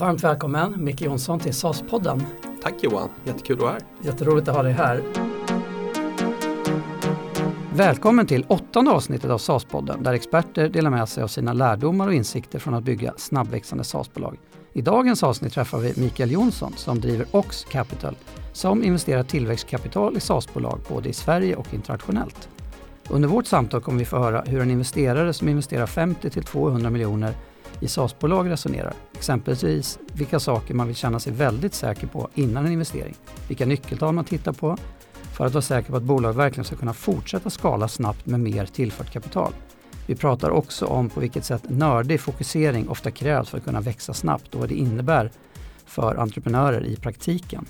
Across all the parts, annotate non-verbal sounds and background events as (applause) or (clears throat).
Varmt välkommen Micke Jonsson till SAS-podden. Tack Johan, jättekul att vara här. Jätteroligt att ha dig här. Välkommen till åttonde avsnittet av SAS-podden där experter delar med sig av sina lärdomar och insikter från att bygga snabbväxande SAS-bolag. I dagens avsnitt träffar vi Mikael Jonsson som driver Ox Capital som investerar tillväxtkapital i SAS-bolag både i Sverige och internationellt. Under vårt samtal kommer vi få höra hur en investerare som investerar 50 till 200 miljoner i SAS-bolag resonerar. Exempelvis vilka saker man vill känna sig väldigt säker på innan en investering. Vilka nyckeltal man tittar på för att vara säker på att bolaget verkligen ska kunna fortsätta skala snabbt med mer tillfört kapital. Vi pratar också om på vilket sätt nördig fokusering ofta krävs för att kunna växa snabbt och vad det innebär för entreprenörer i praktiken.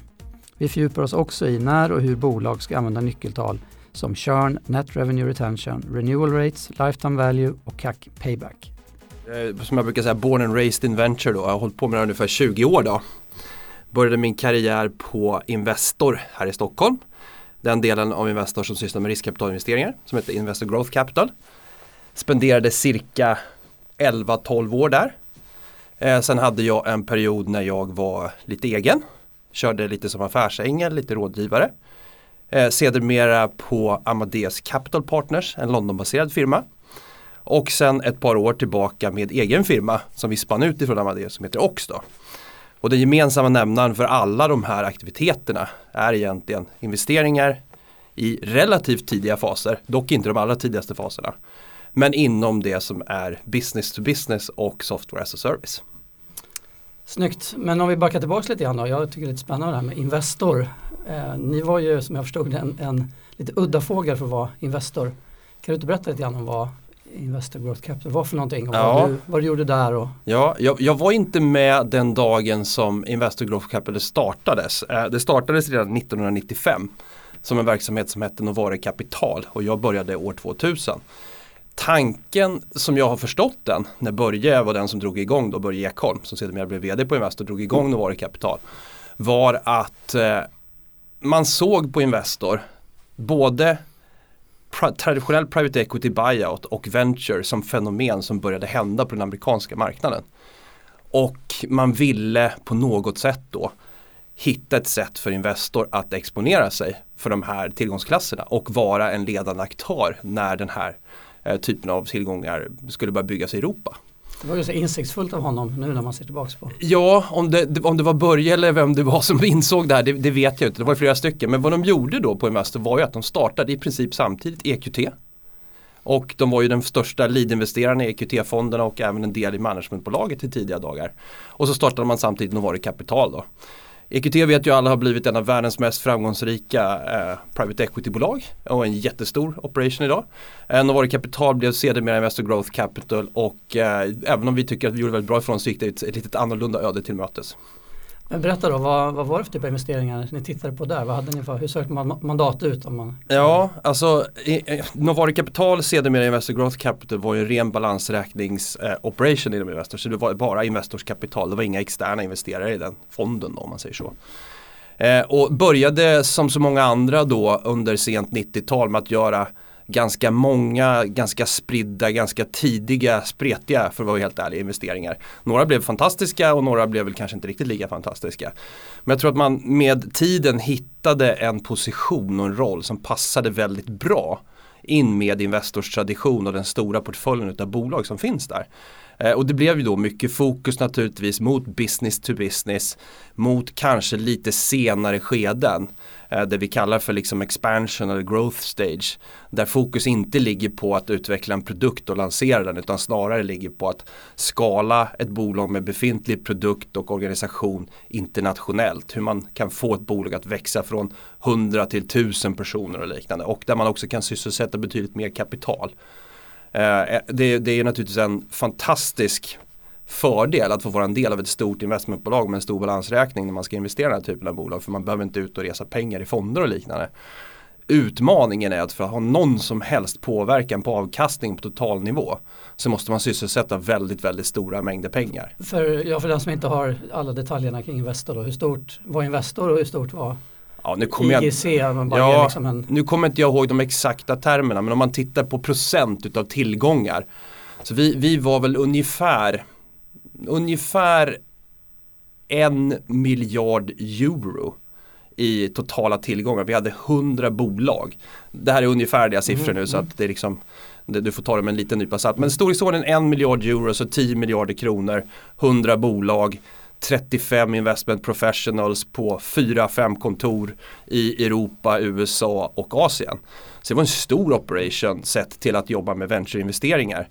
Vi fördjupar oss också i när och hur bolag ska använda nyckeltal som churn, net revenue retention, renewal rates, lifetime value och CAC payback. Eh, som jag brukar säga, born and raised in venture då. Jag har hållit på med det ungefär 20 år då. Började min karriär på Investor här i Stockholm. Den delen av Investor som sysslar med riskkapitalinvesteringar som heter Investor Growth Capital. Spenderade cirka 11-12 år där. Eh, sen hade jag en period när jag var lite egen. Körde lite som affärsängel, lite rådgivare. Eh, sedermera på Amadeus Capital Partners, en Londonbaserad firma. Och sen ett par år tillbaka med egen firma som vi spann ut ifrån Amadeus som heter Ox. Då. Och den gemensamma nämnaren för alla de här aktiviteterna är egentligen investeringar i relativt tidiga faser, dock inte de allra tidigaste faserna. Men inom det som är business to business och software as a service. Snyggt, men om vi backar tillbaka lite grann då. Jag tycker det är lite spännande det här med Investor. Eh, ni var ju som jag förstod en, en lite udda fågel för att vara Investor. Kan du inte berätta lite grann om vad Investor Growth Capital var för någonting och ja. vad, du, vad du gjorde där? Och... Ja, jag, jag, var inte med den dagen som Investor Growth Capital startades. Eh, det startades redan 1995 som en verksamhet som hette Novare Kapital och jag började år 2000. Tanken som jag har förstått den, när Börje var den som drog igång då, Börje Ekholm som sedermera blev vd på Investor, drog igång mm. Novare Kapital var att eh, man såg på Investor både traditionell private equity buyout och venture som fenomen som började hända på den amerikanska marknaden. Och man ville på något sätt då hitta ett sätt för Investor att exponera sig för de här tillgångsklasserna och vara en ledande aktör när den här eh, typen av tillgångar skulle börja byggas i Europa. Det var ju så insiktsfullt av honom nu när man ser tillbaka på. Ja, om det, om det var Börje eller vem det var som (laughs) insåg det här, det, det, vet jag inte. Det var flera stycken. Men vad de gjorde då på Investor var ju att de startade i princip samtidigt EQT. Och de var ju den största lead-investeraren i EQT-fonderna och även en del i managementbolaget i tidiga dagar. Och så startade man samtidigt Novari Kapital då. EQT vet ju alla har blivit en av världens mest framgångsrika eh, private equity-bolag och en jättestor operation idag. En av våra Kapital blev sedermera Investor Growth Capital och eh, även om vi tycker att vi gjorde väldigt bra ifrån oss så gick det ett, ett litet annorlunda öde till mötes. Men berätta då, vad, vad var det för typ av investeringar ni tittade på där? Vad hade ni för, hur sökte man mandat ut? Om man... Ja, alltså Novari Kapital sedermera Investor Growth Capital var ju en ren balansräkningsoperation eh, inom Investor. Så det var bara Investors kapital, det var inga externa investerare i den fonden då, om man säger så. Eh, och började som så många andra då under sent 90-tal med att göra ganska många, ganska spridda, ganska tidiga, spretiga för att vara helt ärlig investeringar. Några blev fantastiska och några blev väl kanske inte riktigt lika fantastiska. Men jag tror att man med tiden hittade en position och en roll som passade väldigt bra in med Investors tradition och den stora portföljen av bolag som finns där. Eh, och det blev ju då mycket fokus naturligtvis mot business to business, mot kanske lite senare skeden. Eh, det vi kallar för liksom expansion eller growth stage. Där fokus inte ligger på att utveckla en produkt och lansera den utan snarare ligger på att skala ett bolag med befintlig produkt och organisation internationellt. Hur man kan få ett bolag att växa från 100 till 1000 personer och liknande. Och där man också kan sysselsätta betydligt mer kapital. Eh, eh, det, det är naturligtvis en fantastisk fördel att få vara en del av ett stort investmentbolag med en stor balansräkning när man ska investera i den här typen av bolag. För man behöver inte ut och resa pengar i fonder och liknande. Utmaningen är att för att ha någon som helst påverkan på avkastning på totalnivå så måste man sysselsätta väldigt, väldigt stora mängder pengar. För, ja, för den som inte har alla detaljerna kring Investor då, hur stort var Investor och hur stort var Ja, nu kommer IGC? Jag, ja, liksom en... Nu kommer inte jag ihåg de exakta termerna men om man tittar på procent utav tillgångar. Så vi, vi var väl ungefär ungefär en miljard euro i totala tillgångar. Vi hade 100 bolag. Det här är ungefärliga siffror nu så att det är liksom du får ta det med en liten nypa salt. Men storleksordningen en miljard euro, så 10 miljarder kronor, 100 bolag, 35 investment professionals på 4-5 kontor i Europa, USA och Asien. Så det var en stor operation sett till att jobba med ventureinvesteringar.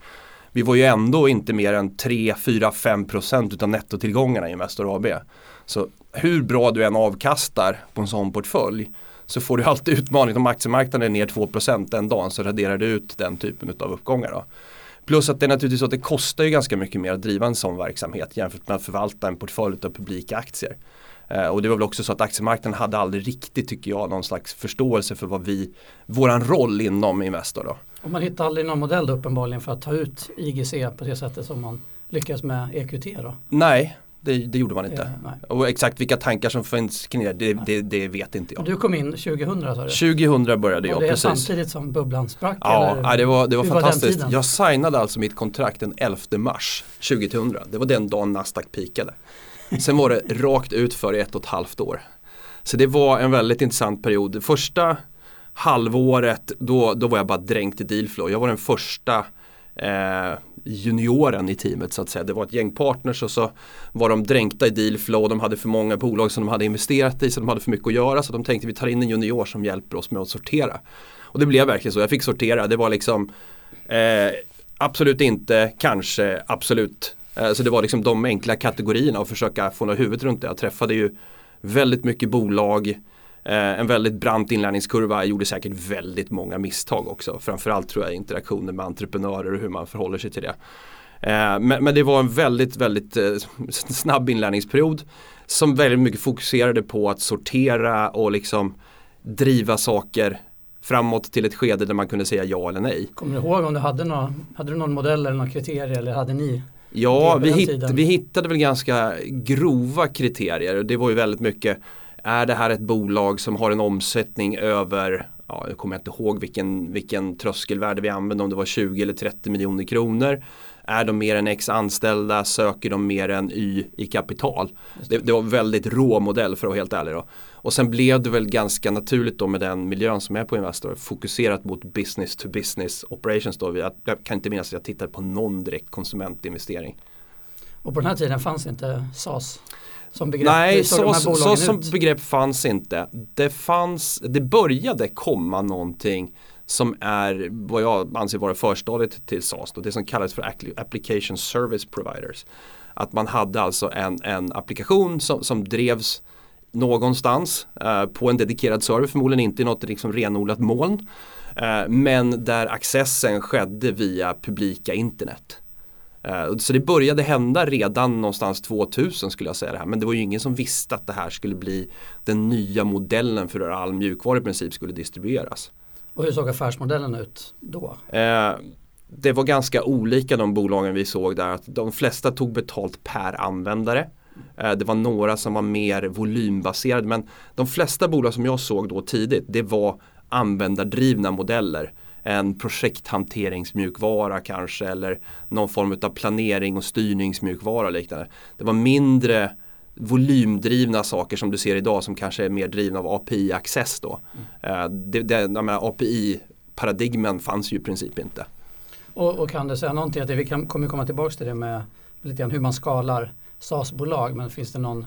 Vi var ju ändå inte mer än 3, 4, 5 procent utav nettotillgångarna i Investor AB. Så hur bra du än avkastar på en sån portfölj så får du alltid utmaning. Om aktiemarknaden är ner 2% den dagen så raderar du ut den typen av uppgångar. Då. Plus att det är naturligtvis så att det kostar ju ganska mycket mer att driva en sån verksamhet jämfört med att förvalta en portfölj av publika aktier. Eh, och det var väl också så att aktiemarknaden hade aldrig riktigt, tycker jag, någon slags förståelse för vad vi, våran roll inom Investor. Då. Och man hittade aldrig någon modell då, uppenbarligen för att ta ut IGC på det sättet som man lyckas med EQT då? Nej, det, det, gjorde man inte. Ja, och exakt vilka tankar som finns kring det, det, det, det vet inte jag. Du kom in 2000 sa du? 2000 började jag, och det precis. samtidigt som bubblan sprack? Ja, eller? det var, det var fantastiskt. Var jag signade alltså mitt kontrakt den 11 mars 2000. Det var den dagen Nasdaq pikade. Sen var det rakt ut för ett och ett halvt år. Så det var en väldigt intressant period. Första halvåret då, då var jag bara dränkt i dealflow. Jag var den första eh, junioren i teamet så att säga. Det var ett gäng partners och så var de dränkta i dealflow. De hade för många bolag som de hade investerat i så de hade för mycket att göra. Så de tänkte vi tar in en junior som hjälper oss med att sortera. Och det blev verkligen så. Jag fick sortera. Det var liksom eh, absolut inte, kanske, absolut. Eh, så det var liksom de enkla kategorierna och försöka få något huvud runt det. Jag träffade ju väldigt mycket bolag Eh, en väldigt brant inlärningskurva, gjorde säkert väldigt många misstag också. Framförallt tror jag interaktioner med entreprenörer och hur man förhåller sig till det. Eh, men, men, det var en väldigt, väldigt eh, snabb inlärningsperiod som väldigt mycket fokuserade på att sortera och liksom driva saker framåt till ett skede där man kunde säga ja eller nej. Kommer du ihåg om du hade, några, hade du någon modell eller några kriterier eller hade ni? Ja, vi, hitt, vi hittade väl ganska grova kriterier. Det var ju väldigt mycket är det här ett bolag som har en omsättning över ja, jag kommer inte ihåg vilken, vilken tröskelvärde vi använde, om det var 20 eller 30 miljoner kronor. Är de mer än X anställda, söker de mer än Y i kapital. Det, det var väldigt rå modell för att vara helt ärlig. Då. Och sen blev det väl ganska naturligt då med den miljön som är på Investor, fokuserat mot business to business operations. Då. Jag, jag kan inte minnas att jag tittade på någon direkt konsumentinvestering. Och på den här tiden fanns inte SAS? Som begrepp? Nej, så, så som begrepp fanns inte. Det, fanns, det började komma någonting som är vad jag anser vara förstadiet till SAS. Då, det som kallas för Application Service Providers. Att man hade alltså en, en applikation som, som drevs någonstans eh, på en dedikerad server, förmodligen inte i något liksom renodlat moln. Eh, men där accessen skedde via publika internet. Eh, så det började hända redan någonstans 2000 skulle jag säga det här. Men det var ju ingen som visste att det här skulle bli den nya modellen för hur all mjukvara i princip skulle distribueras. Och hur såg affärsmodellen ut då? Eh, det var ganska olika de bolagen vi såg där. Att de flesta tog betalt per användare. Eh, det var några som var mer volymbaserade men de flesta bolag som jag såg då tidigt det var användardrivna modeller en projekthanteringsmjukvara kanske eller någon form av planering och styrningsmjukvara och liknande. Det var mindre volymdrivna saker som du ser idag som kanske är mer drivna av API-access då. Mm. API-paradigmen fanns ju i princip inte. Och, och, kan du säga någonting, att vi kan, kommer komma tillbaka till det med lite grann hur man skalar SAS-bolag men finns det någon,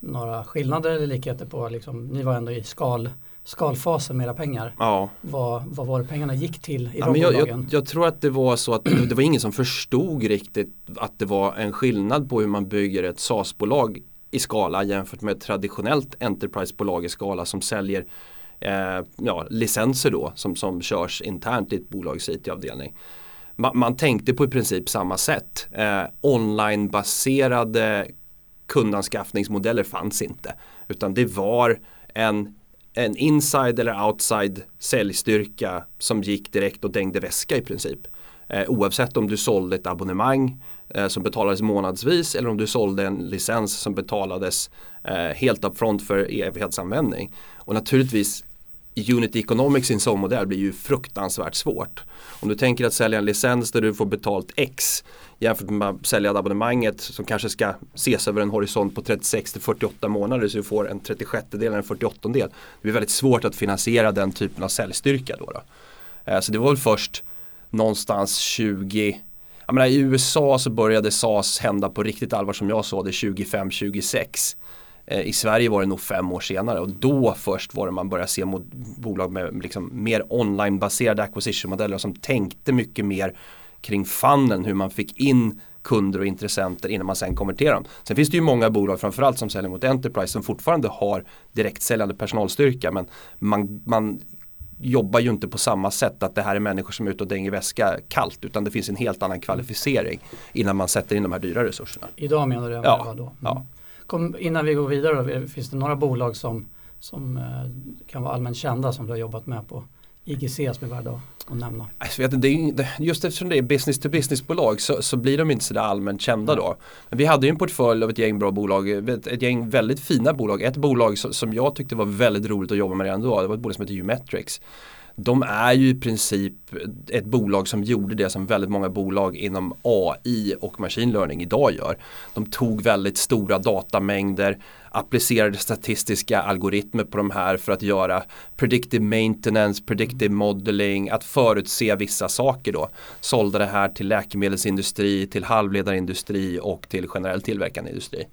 några skillnader eller likheter på, liksom, ni var ändå i skal skalfasen med era pengar. Ja. Vad, vad var det pengarna gick till i ja, de jag, jag, jag, tror att det var så att (clears throat) det var ingen som förstod riktigt att det var en skillnad på hur man bygger ett SAS-bolag i skala jämfört med ett traditionellt Enterprise-bolag i skala som säljer eh, ja, licenser då som, som körs internt i ett bolags IT-avdelning. Man, man, tänkte på i princip samma sätt. Eh, Online-baserade kundanskaffningsmodeller fanns inte. Utan det var en en inside eller outside säljstyrka som gick direkt och dängde väska i princip. Eh, oavsett om du sålde ett abonnemang eh, som betalades månadsvis eller om du sålde en licens som betalades eh, helt upfront för evighetsanvändning. Och naturligtvis unit economics i en sån modell blir ju fruktansvärt svårt. Om du tänker att sälja en licens där du får betalt X jämfört med att sälja abonnemanget som kanske ska ses över en horisont på 36 till 48 månader så du får en 36 del eller en 48 del. Det blir väldigt svårt att finansiera den typen av säljstyrka då. då. Eh, så det var väl först någonstans 20 jag menar, I USA så började SAS hända på riktigt allvar som jag såg det 25-26. Eh, I Sverige var det nog fem år senare och då först var det man började se bolag med liksom mer online-baserade acquisition-modeller som tänkte mycket mer kring funnen, hur man fick in kunder och intressenter innan man sen konverterar dem. Sen finns det ju många bolag, framförallt som säljer mot Enterprise, som fortfarande har direktsäljande personalstyrka men man, man jobbar ju inte på samma sätt att det här är människor som är ute och dänger väska kallt utan det finns en helt annan kvalificering innan man sätter in de här dyra resurserna. Idag menar du? Ja. Då? Mm. ja. Kom, innan vi går vidare, då, finns det några bolag som, som eh, kan vara allmänt kända som du har jobbat med på IGC som är värda att nämna? Alltså, vet, det är, just eftersom det är business to business bolag så, så blir de inte sådär allmänt kända då. Men vi hade ju en portfölj av ett gäng bra bolag, ett, ett gäng väldigt fina bolag. Ett bolag som, som jag tyckte var väldigt roligt att jobba med redan då, det var ett bolag som heter Umetrics de är ju i princip ett bolag som gjorde det som väldigt många bolag inom AI och machine learning idag gör. De tog väldigt stora datamängder, applicerade statistiska algoritmer på de här för att göra predictive maintenance, predictive modeling, att förutse vissa saker då. Sålde det här till läkemedelsindustri, till halvledarindustri och till generell tillverkande industri.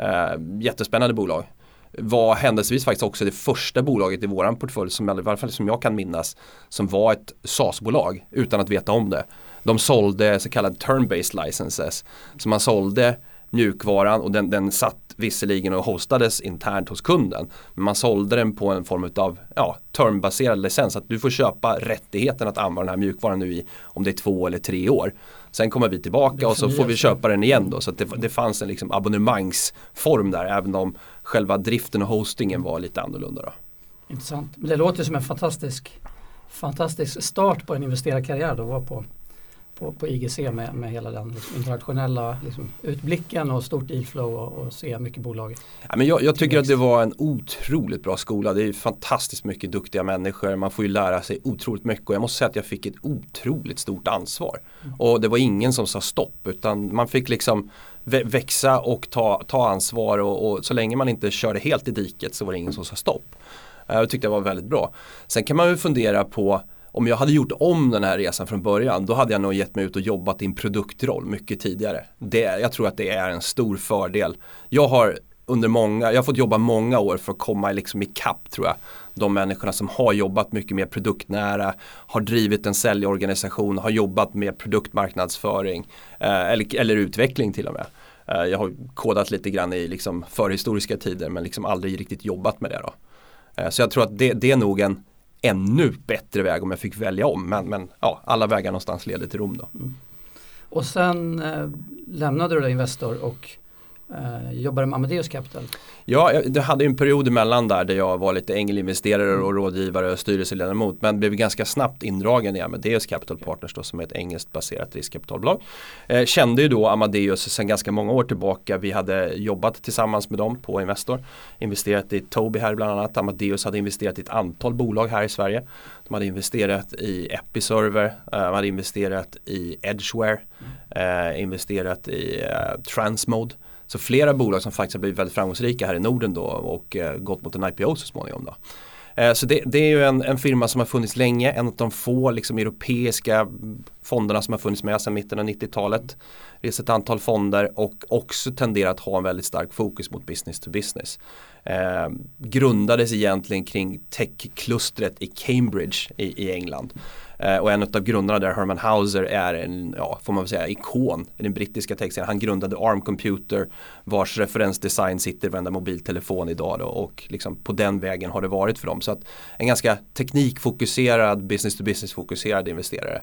Uh, jättespännande bolag var händelsevis faktiskt också det första bolaget i våran portfölj som i alla fall som jag kan minnas som var ett SAS-bolag utan att veta om det. De sålde så kallade turn-based licenses. Så man sålde mjukvaran och den, den satt visserligen och hostades internt hos kunden. Men man sålde den på en form av ja, termbaserad licens. Att du får köpa rättigheten att använda den här mjukvaran nu i om det är två eller tre år. Sen kommer vi tillbaka och så får vi köpa den igen då. Så det, det fanns en liksom abonnemangsform där även om själva driften och hostingen var lite annorlunda. Då. Intressant. Men det låter som en fantastisk, fantastisk start på en investerarkarriär att vara på, på, på IGC med, med hela den liksom, internationella liksom, utblicken och stort dealflow och, och se mycket bolag. Ja, men jag, jag tycker att det var en otroligt bra skola. Det är fantastiskt mycket duktiga människor. Man får ju lära sig otroligt mycket och jag måste säga att jag fick ett otroligt stort ansvar. Mm. Och det var ingen som sa stopp utan man fick liksom växa och ta, ta ansvar och, och, så länge man inte körde helt i diket så var det ingen som sa stopp. Eh, jag tyckte det var väldigt bra. Sen kan man ju fundera på om jag hade gjort om den här resan från början då hade jag nog gett mig ut och jobbat i en produktroll mycket tidigare. Det, jag tror att det är en stor fördel. Jag har under många, jag har fått jobba många år för att komma liksom i kapp tror jag. De människorna som har jobbat mycket mer produktnära, har drivit en säljorganisation, har jobbat med produktmarknadsföring eh, eller, eller utveckling till och med. Eh, jag har kodat lite grann i liksom förhistoriska tider men liksom aldrig riktigt jobbat med det. Då. Eh, så jag tror att det, det, är nog en ännu bättre väg om jag fick välja om. Men, men ja, alla vägar någonstans leder till Rom. Då. Mm. Och sen eh, lämnade du då Investor och eh, jobbade med Amadeus Capital. Ja, jag hade en period emellan där där jag var lite ängelinvesterare och rådgivare och styrelseledamot men blev ganska snabbt indragen i Amadeus Capital Partners då, som är ett engelskt baserat riskkapitalbolag. Eh, kände ju då Amadeus sedan ganska många år tillbaka. Vi hade jobbat tillsammans med dem på Investor. Investerat i Tobii här bland annat. Amadeus hade investerat i ett antal bolag här i Sverige. De hade investerat i Episerver, eh, de hade investerat i Edgeware, eh, investerat i eh, Transmode. Så flera bolag som faktiskt har blivit väldigt framgångsrika här i Norden då och eh, gått mot en IPO så småningom. Då. Eh, så det, det, är ju en, en, firma som har funnits länge, en av de få liksom, europeiska fonderna som har funnits med sedan mitten av 90-talet. Det är ett antal fonder och också tenderar att ha en väldigt stark fokus mot business to business. Eh, grundades egentligen kring techklustret i Cambridge i, i England. Eh, och en av grundarna där, Herman Hauser, är en, ja, får man väl säga, ikon i den brittiska texten. Han grundade ARM Computer vars referensdesign sitter i varenda mobiltelefon idag då, och liksom på den vägen har det varit för dem. Så att en ganska teknikfokuserad, business to business fokuserad investerare.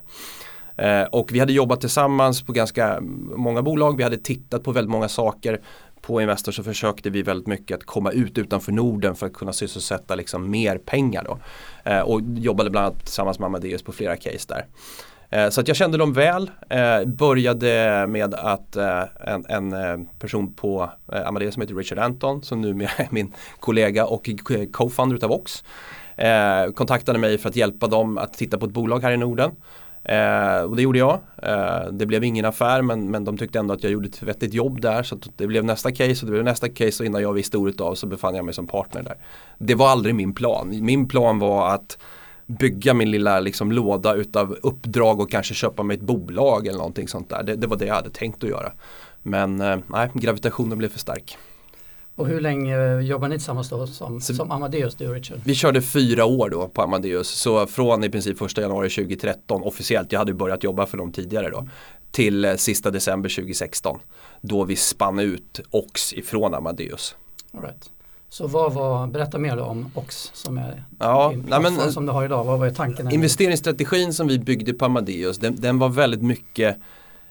Eh, och vi hade jobbat tillsammans på ganska många bolag. Vi hade tittat på väldigt många saker på Investor så försökte vi väldigt mycket att komma ut utanför Norden för att kunna sysselsätta liksom mer pengar. Då. Eh, och jobbade bland annat tillsammans med Amadeus på flera case där. Eh, så att jag kände dem väl. Eh, började med att eh, en, en, eh, person på eh, Amadeus som heter Richard Anton som numera (laughs) är min kollega och co-founder utav Ox eh, kontaktade mig för att hjälpa dem att titta på ett bolag här i Norden. Eh, och det gjorde jag. Eh, det blev ingen affär men, men de tyckte ändå att jag gjorde ett vettigt jobb där. Så det blev nästa case och det blev nästa case och innan jag visste ordet av så befann jag mig som partner där. Det var aldrig min plan. Min plan var att bygga min lilla liksom, låda utav uppdrag och kanske köpa mig ett bolag eller någonting sånt där. Det, det var det jag hade tänkt att göra. Men eh, nej, gravitationen blev för stark. Och hur länge jobbar ni tillsammans då som, så, som Amadeus, du och Richard? Vi körde fyra år då på Amadeus. Så från i princip första januari 2013 officiellt, jag hade börjat jobba för dem tidigare då. Till eh, sista december 2016. Då vi spann ut OX ifrån Amadeus. All right. Så vad var, berätta mer då om OX som är ja, nej, men, som du har idag. Vad var tanken? Investeringsstrategin som vi byggde på Amadeus den, den, var väldigt mycket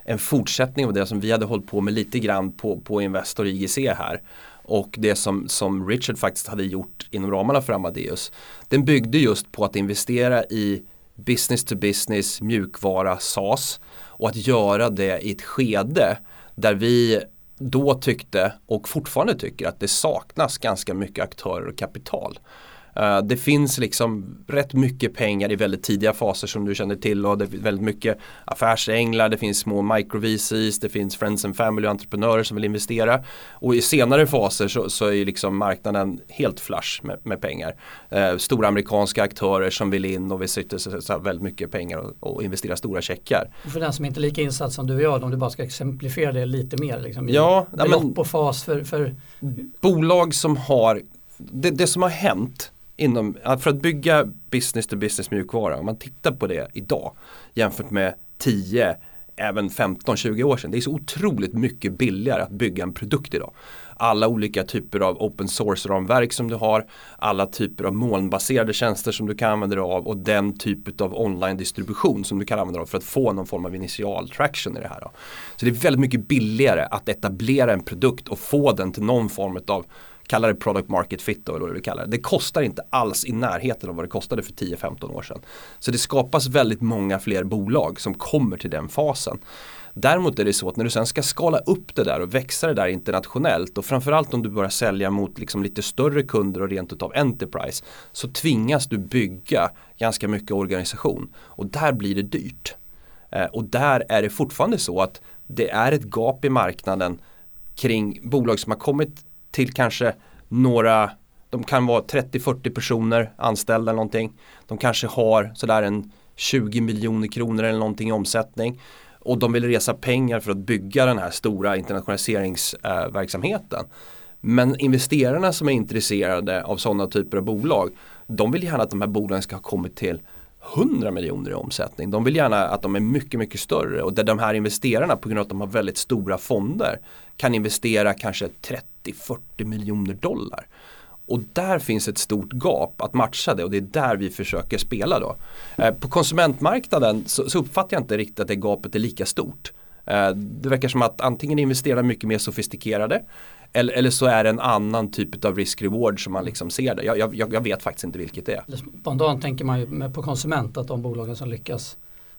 en fortsättning av det som vi hade hållit på med lite grann på, på Investor IGC här. Och det som, som Richard faktiskt hade gjort inom ramarna för Amadeus. Den byggde just på att investera i business to business, mjukvara, SaaS och att göra det i ett skede där vi då tyckte och fortfarande tycker att det saknas ganska mycket aktörer och kapital. Uh, det finns liksom rätt mycket pengar i väldigt tidiga faser som du känner till och det finns väldigt mycket affärsänglar, det finns små micro-VCs, det finns friends and family entreprenörer som vill investera. Och i senare faser så, så är liksom marknaden helt flush med, med pengar. Uh, stora amerikanska aktörer som vill in och vill sitta väldigt mycket pengar och, och, investera stora checkar. För den som inte är lika insatt som du och jag, om du bara ska exemplifiera det lite mer. Liksom, ja, belopp och fas för, för... Bolag som har det, det som har hänt inom, för att bygga business to business mjukvara, om man tittar på det idag jämfört med 10, även 15-20 år sedan. Det är så otroligt mycket billigare att bygga en produkt idag. Alla olika typer av open source-ramverk som du har, alla typer av molnbaserade tjänster som du kan använda dig av och den typ av online-distribution som du kan använda dig av för att få någon form av initial traction i det här. Då. Så det är väldigt mycket billigare att etablera en produkt och få den till någon form av kalla det product market fit då, eller vad du vill kalla det. Det kostar inte alls i närheten av vad det kostade för 10-15 år sedan. Så det skapas väldigt många fler bolag som kommer till den fasen. Däremot är det så att när du sen ska skala upp det där och växa det där internationellt och framförallt om du börjar sälja mot liksom lite större kunder och rent utav Enterprise så tvingas du bygga ganska mycket organisation och där blir det dyrt. Eh, och där är det fortfarande så att det är ett gap i marknaden kring bolag som har kommit till kanske några, de kan vara 30-40 personer anställda eller någonting. De kanske har sådär en 20 miljoner kronor eller någonting i omsättning. Och de vill resa pengar för att bygga den här stora internationaliseringsverksamheten. Men investerarna som är intresserade av sådana typer av bolag de vill gärna att de här bolagen ska ha kommit till 100 miljoner i omsättning. De vill gärna att de är mycket, mycket större och där de här investerarna på grund av att de har väldigt stora fonder kan investera kanske 30-40 miljoner dollar. Och där finns ett stort gap att matcha det och det är där vi försöker spela då. Eh, på konsumentmarknaden så, så uppfattar jag inte riktigt att det gapet är lika stort. Eh, det verkar som att antingen investerar mycket mer sofistikerade eller, eller så är det en annan typ av risk-reward som man liksom ser det. Jag, jag, jag, vet faktiskt inte vilket det är. Spontant tänker man ju på konsument att de bolagen som lyckas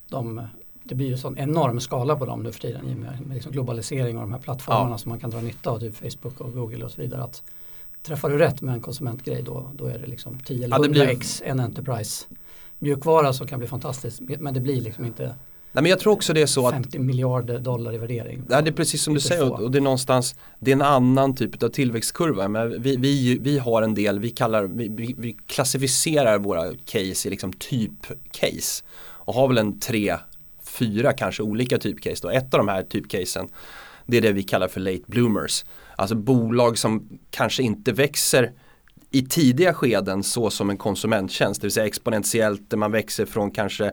de, det blir ju sån enorm skala på dem nu för tiden med, med liksom globalisering och de här plattformarna ja. som man kan dra nytta av, typ Facebook och Google och så vidare. Att träffar du rätt med en konsumentgrej då, då är det liksom 10 eller 100 ja, x en Enterprise mjukvara som kan bli fantastiskt men det blir liksom inte Nej, men jag tror också det är så 50 att miljarder dollar i värdering. Ja, det är precis som du säger och det är någonstans Det är en annan typ av tillväxtkurva. Men vi, vi, vi har en del, vi, kallar, vi, vi klassificerar våra case i liksom typ case. Och har väl en tre, fyra kanske olika typcase. Då. Ett av de här typcasen det är det vi kallar för late bloomers. Alltså bolag som kanske inte växer i tidiga skeden så som en konsumenttjänst, det vill säga exponentiellt där man växer från kanske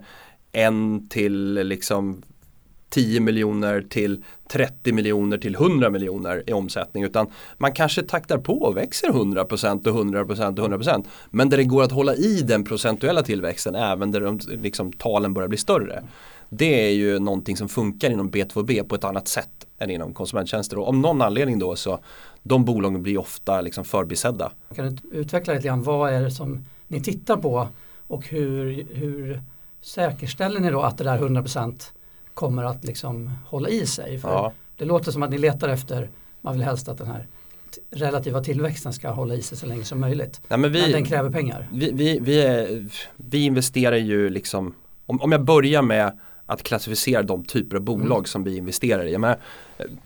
en till liksom 10 miljoner till 30 miljoner till 100 miljoner i omsättning utan man kanske taktar på och växer 100% och 100% och 100% men där det går att hålla i den procentuella tillväxten även där de, liksom, talen börjar bli större. Det är ju någonting som funkar inom B2B på ett annat sätt än inom konsumenttjänster och om någon anledning då så de bolagen blir ofta liksom förbisedda. Kan du utveckla lite grann vad är det som ni tittar på och hur, hur säkerställer ni då att det där 100% kommer att liksom hålla i sig? För Ja. Det låter som att ni letar efter, man vill helst att den här relativa tillväxten ska hålla i sig så länge som möjligt. Nej, men vi, Men den kräver pengar. vi, vi, vi, är, vi investerar ju liksom, om, om jag börjar med att klassificera de typer av bolag Mm. som vi investerar i. Jag menar,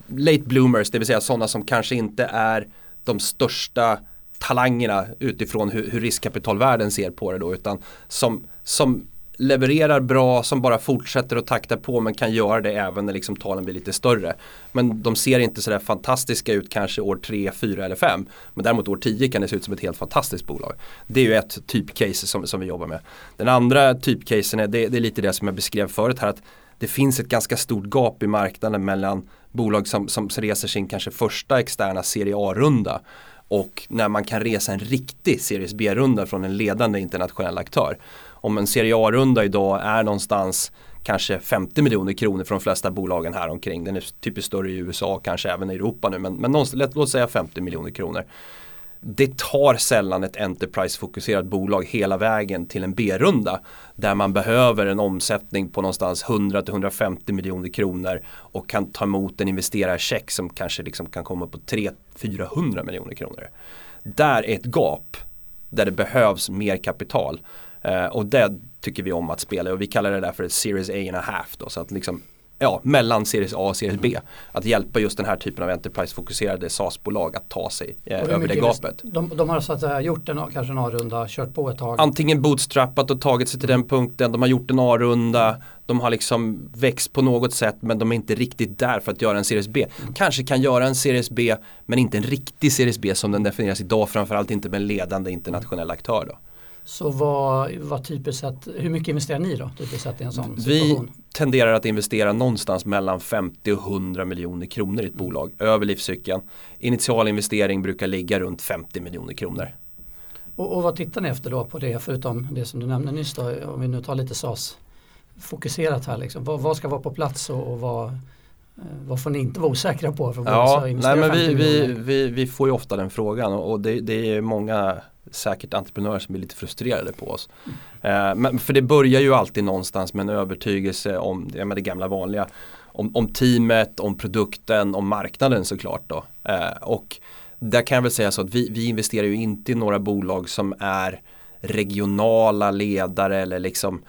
late bloomers, det vill säga sådana som kanske inte är de största talangerna utifrån hur, hur riskkapitalvärlden ser på det då utan som, som levererar bra, som bara fortsätter att takta på men kan göra det även när liksom talen blir lite större. Men de ser inte sådär fantastiska ut kanske år 3, 4 eller 5. Men däremot år 10 kan det se ut som ett helt fantastiskt bolag. Det är ju ett typcase som, som vi jobbar med. Den andra typcasen är, det, det är lite det som jag beskrev förut här att det finns ett ganska stort gap i marknaden mellan bolag som, som reser sin kanske första externa serie A-runda och när man kan resa en riktig Series B-runda från en ledande internationell aktör. Om en Serie A-runda idag är någonstans kanske 50 miljoner kronor för de flesta bolagen här omkring. Den är typiskt större i USA, kanske även i Europa nu, men, men någonstans, låt, låt säga 50 miljoner kronor. Det tar sällan ett Enterprise-fokuserat bolag hela vägen till en B-runda där man behöver en omsättning på någonstans 100-150 miljoner kronor och kan ta emot en investerarcheck som kanske liksom kan komma på 300-400 miljoner kronor. Där är ett gap där det behövs mer kapital. Eh, och det tycker vi om att spela och vi kallar det där för Series A and a half. Då, så att liksom, ja, mellan Series A och Series B. Att hjälpa just den här typen av Enterprise-fokuserade SaaS-bolag att ta sig eh, över det gapet. De, de har så att säga gjort en, kanske en A-runda, kört på ett tag. Antingen bootstrappat och tagit sig till den punkten, de har gjort en A-runda, de har liksom växt på något sätt men de är inte riktigt där för att göra en Series B. Kanske kan göra en Series B men inte en riktig Series B som den definieras idag, framförallt inte med en ledande internationell aktör. Då. Så vad, vad typiskt sett, hur mycket investerar ni då typiskt sett i en sån Vi situation? tenderar att investera någonstans mellan 50 och 100 miljoner kronor i ett bolag över livscykeln. Initialinvestering brukar ligga runt 50 miljoner kronor. Och, och vad tittar ni efter då på det förutom det som du nämnde nyss då, om vi nu tar lite SAS fokuserat här liksom. Vad, vad ska vara på plats och, och vad, eh, vad får ni inte vara osäkra på? För Ja, nej, men vi, 50 vi, vi, vi får ju ofta den frågan och och det, det är många säkert entreprenörer som blir lite frustrerade på oss. Eh, men för det börjar ju alltid någonstans med en övertygelse om ja, det gamla vanliga. Om, om teamet, om produkten, om marknaden såklart då. Eh, och där kan jag väl säga så att vi, vi investerar ju inte i några bolag som är regionala ledare eller liksom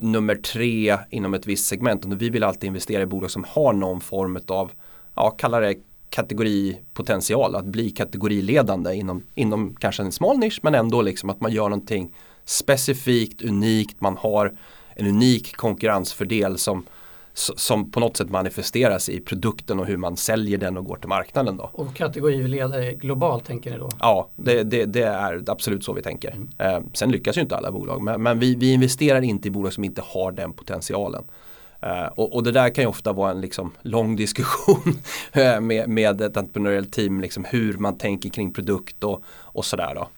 nummer tre inom ett visst segment. Och vi vill alltid investera i bolag som har någon form av, ja kalla det kategoripotential, att bli kategoriledande inom, inom kanske en smal nisch men ändå liksom att man gör någonting specifikt, unikt, man har en unik konkurrensfördel som, som på något sätt manifesteras i produkten och hur man säljer den och går till marknaden då. Och kategoriledare globalt tänker ni då? Ja, det, det, det är absolut så vi tänker. Eh, sen lyckas ju inte alla bolag, men, men vi, vi investerar inte i bolag som inte har den potentialen. Eh, och, och det där kan ju ofta vara en liksom, lång (laughs) diskussion eh, med, med ett entreprenöriellt team, liksom, hur man tänker kring produkt och, och sådär. Då.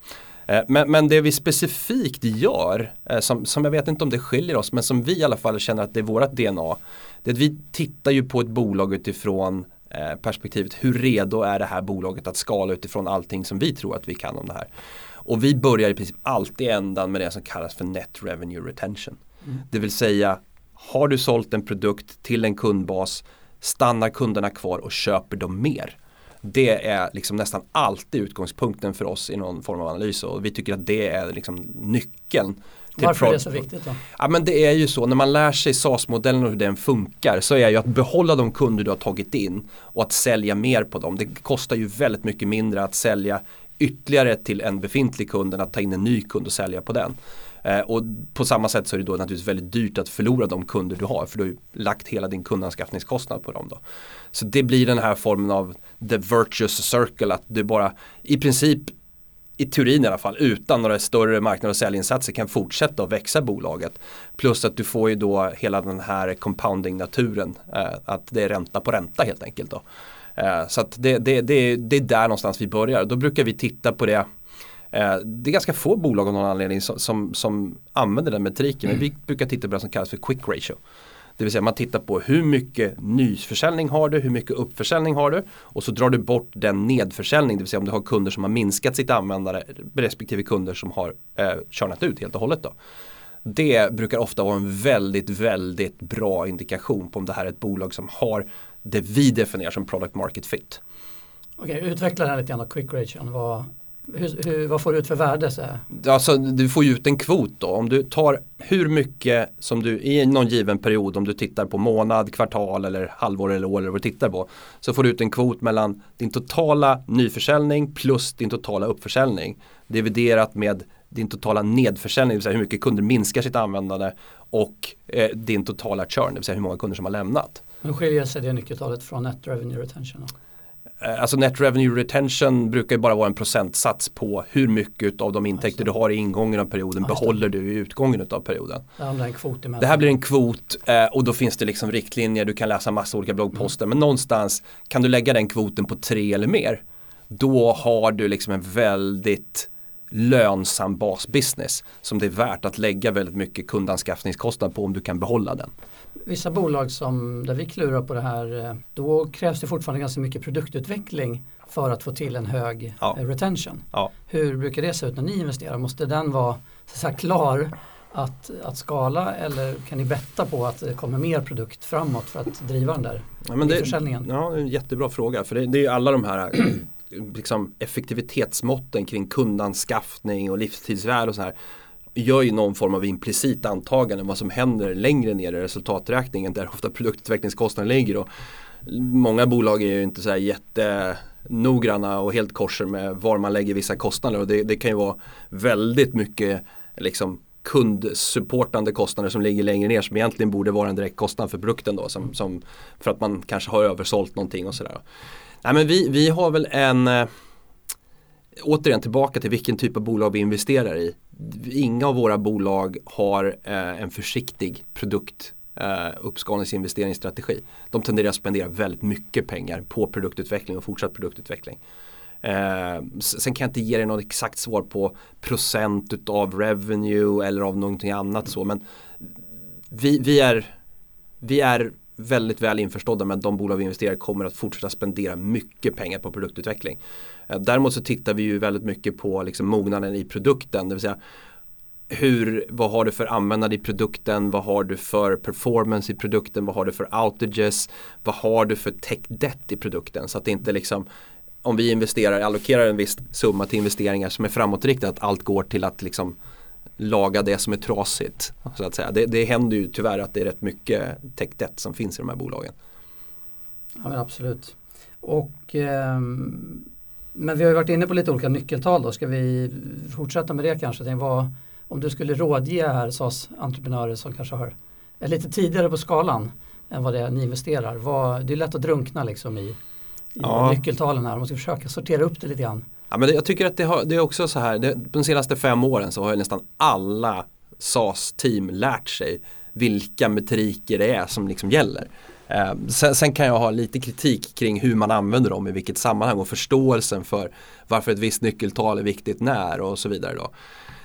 Eh, Men, men det vi specifikt gör, som, som jag vet inte om det skiljer oss, men som vi i alla fall känner att det är vårt DNA, det är att vi tittar ju på ett bolag utifrån perspektivet hur redo är det här bolaget att skala utifrån allting som vi tror att vi kan om det här. Och vi börjar i princip alltid ändan med det som kallas för Net Revenue Retention. Det vill säga, har du sålt en produkt till en kundbas, stannar kunderna kvar och köper de mer. Det är liksom nästan alltid utgångspunkten för oss i någon form av analys och vi tycker att det är liksom nyckeln. Varför är det så viktigt då? Ja men det är ju så, när man lär sig SAS-modellen och hur den funkar så är ju att behålla de kunder du har tagit in och att sälja mer på dem. Det kostar ju väldigt mycket mindre att sälja ytterligare till en befintlig kund än att ta in en ny kund och sälja på den. Eh, och på samma sätt så är det då naturligtvis väldigt dyrt att förlora de kunder du har för du har ju lagt hela din kundanskaffningskostnad på dem. Då. Så det blir den här formen av the virtuous circle att du bara i princip i teorin i alla fall, utan några större marknad och säljinsatser kan fortsätta att växa bolaget. Plus att du får ju då hela den här compounding-naturen, eh, att det är ränta på ränta helt enkelt. Då. Eh, så att det, det, det, det är där någonstans vi börjar. Då brukar vi titta på det det är ganska få bolag av någon anledning som, som, som använder den metriken. Men vi brukar titta på det som kallas för quick ratio. Det vill säga man tittar på hur mycket nyförsäljning har du, hur mycket uppförsäljning har du och så drar du bort den nedförsäljning, det vill säga om du har kunder som har minskat sitt användare respektive kunder som har eh, körnat ut helt och hållet. Då. Det brukar ofta vara en väldigt, väldigt bra indikation på om det här är ett bolag som har det vi definierar som product market fit. Okej, utveckla den här lite grann, quick ration. Vad, hur, hur, vad får du ut för värde? Så Alltså, du får ju ut en kvot då. Om du tar hur mycket som du i någon given period, om du tittar på månad, kvartal eller halvår eller år eller vad du tittar på. Så får du ut en kvot mellan din totala nyförsäljning plus din totala uppförsäljning. Dividerat med din totala nedförsäljning, det vill säga hur mycket kunder minskar sitt användande och eh, din totala churn, det vill säga hur många kunder som har lämnat. Hur skiljer sig det nyckeltalet från net revenue retention? Då? Eh, alltså net revenue retention brukar bara vara en procentsats på hur mycket av de intäkter du har i ingången av perioden behåller du i utgången av perioden. Det här blir en kvot eh, och då finns det liksom riktlinjer, du kan läsa massa olika bloggposter mm. men någonstans kan du lägga den kvoten på tre eller mer. Då har du liksom en väldigt lönsam basbusiness som det är värt att lägga väldigt mycket kundanskaffningskostnad på om du kan behålla den. Vissa bolag som, där vi klurar på det här, eh, då krävs det fortfarande ganska mycket produktutveckling för att få till en hög ja. Eh, retention. Ja. Hur brukar det se ut när ni investerar? Måste den vara så säga, klar att, att skala eller kan ni betta på att det kommer mer produkt framåt för att driva den där ja, men det, försäljningen? Ja, en jättebra fråga för det, det är ju alla de här (clears throat) liksom effektivitetsmåtten kring kundanskaffning och livstidsvärde och så här gör ju någon form av implicit antagande om vad som händer längre ner i resultaträkningen där ofta produktutvecklingskostnaden ligger. Och många bolag är ju inte så här jättenoggranna och helt korser med var man lägger vissa kostnader och det, det kan ju vara väldigt mycket liksom kundsupportande kostnader som ligger längre ner som egentligen borde vara en direkt kostnad för produkten då som, som för att man kanske har översålt någonting och sådär. Nej men vi, vi har väl en eh, återigen tillbaka till vilken typ av bolag vi investerar i. Inga av våra bolag har eh, en försiktig produkt uh, uppskalningsinvesteringsstrategi. De tenderar att spendera väldigt mycket pengar på produktutveckling och fortsatt produktutveckling. Uh, sen kan jag inte ge dig något exakt svar på procent av revenue eller av någonting annat så men vi, vi, är, vi är väldigt väl införstådda med att de bolag vi investerar i kommer att fortsätta spendera mycket pengar på produktutveckling. Eh, däremot så tittar vi ju väldigt mycket på liksom mognaden i produkten, det vill säga hur, vad har du för användare i produkten, vad har du för performance i produkten, vad har du för outages, vad har du för tech debt i produkten så att det inte liksom om vi investerar, allokerar en viss summa till investeringar som är framåtriktat, att allt går till att liksom laga det som är trasigt. Så att säga. Det, det händer ju tyvärr att det är rätt mycket tech debt som finns i de här bolagen. Ja men absolut. Och, eh, men vi har ju varit inne på lite olika nyckeltal då. Ska vi fortsätta med det kanske? Vad, om du skulle rådge här SAS-entreprenörer som kanske har, är lite tidigare på skalan än vad det är ni investerar. Vad, det är lätt att drunkna liksom i, i ja. nyckeltalen här. Man ska försöka sortera upp det lite grann. Ja, men jag tycker att det, har, det är också så här, det, de senaste fem åren så har nästan alla SAS-team lärt sig vilka metriker det är som liksom gäller. Eh, sen, sen, kan jag ha lite kritik kring hur man använder dem i vilket sammanhang och förståelsen för varför ett visst nyckeltal är viktigt när och så vidare. Då.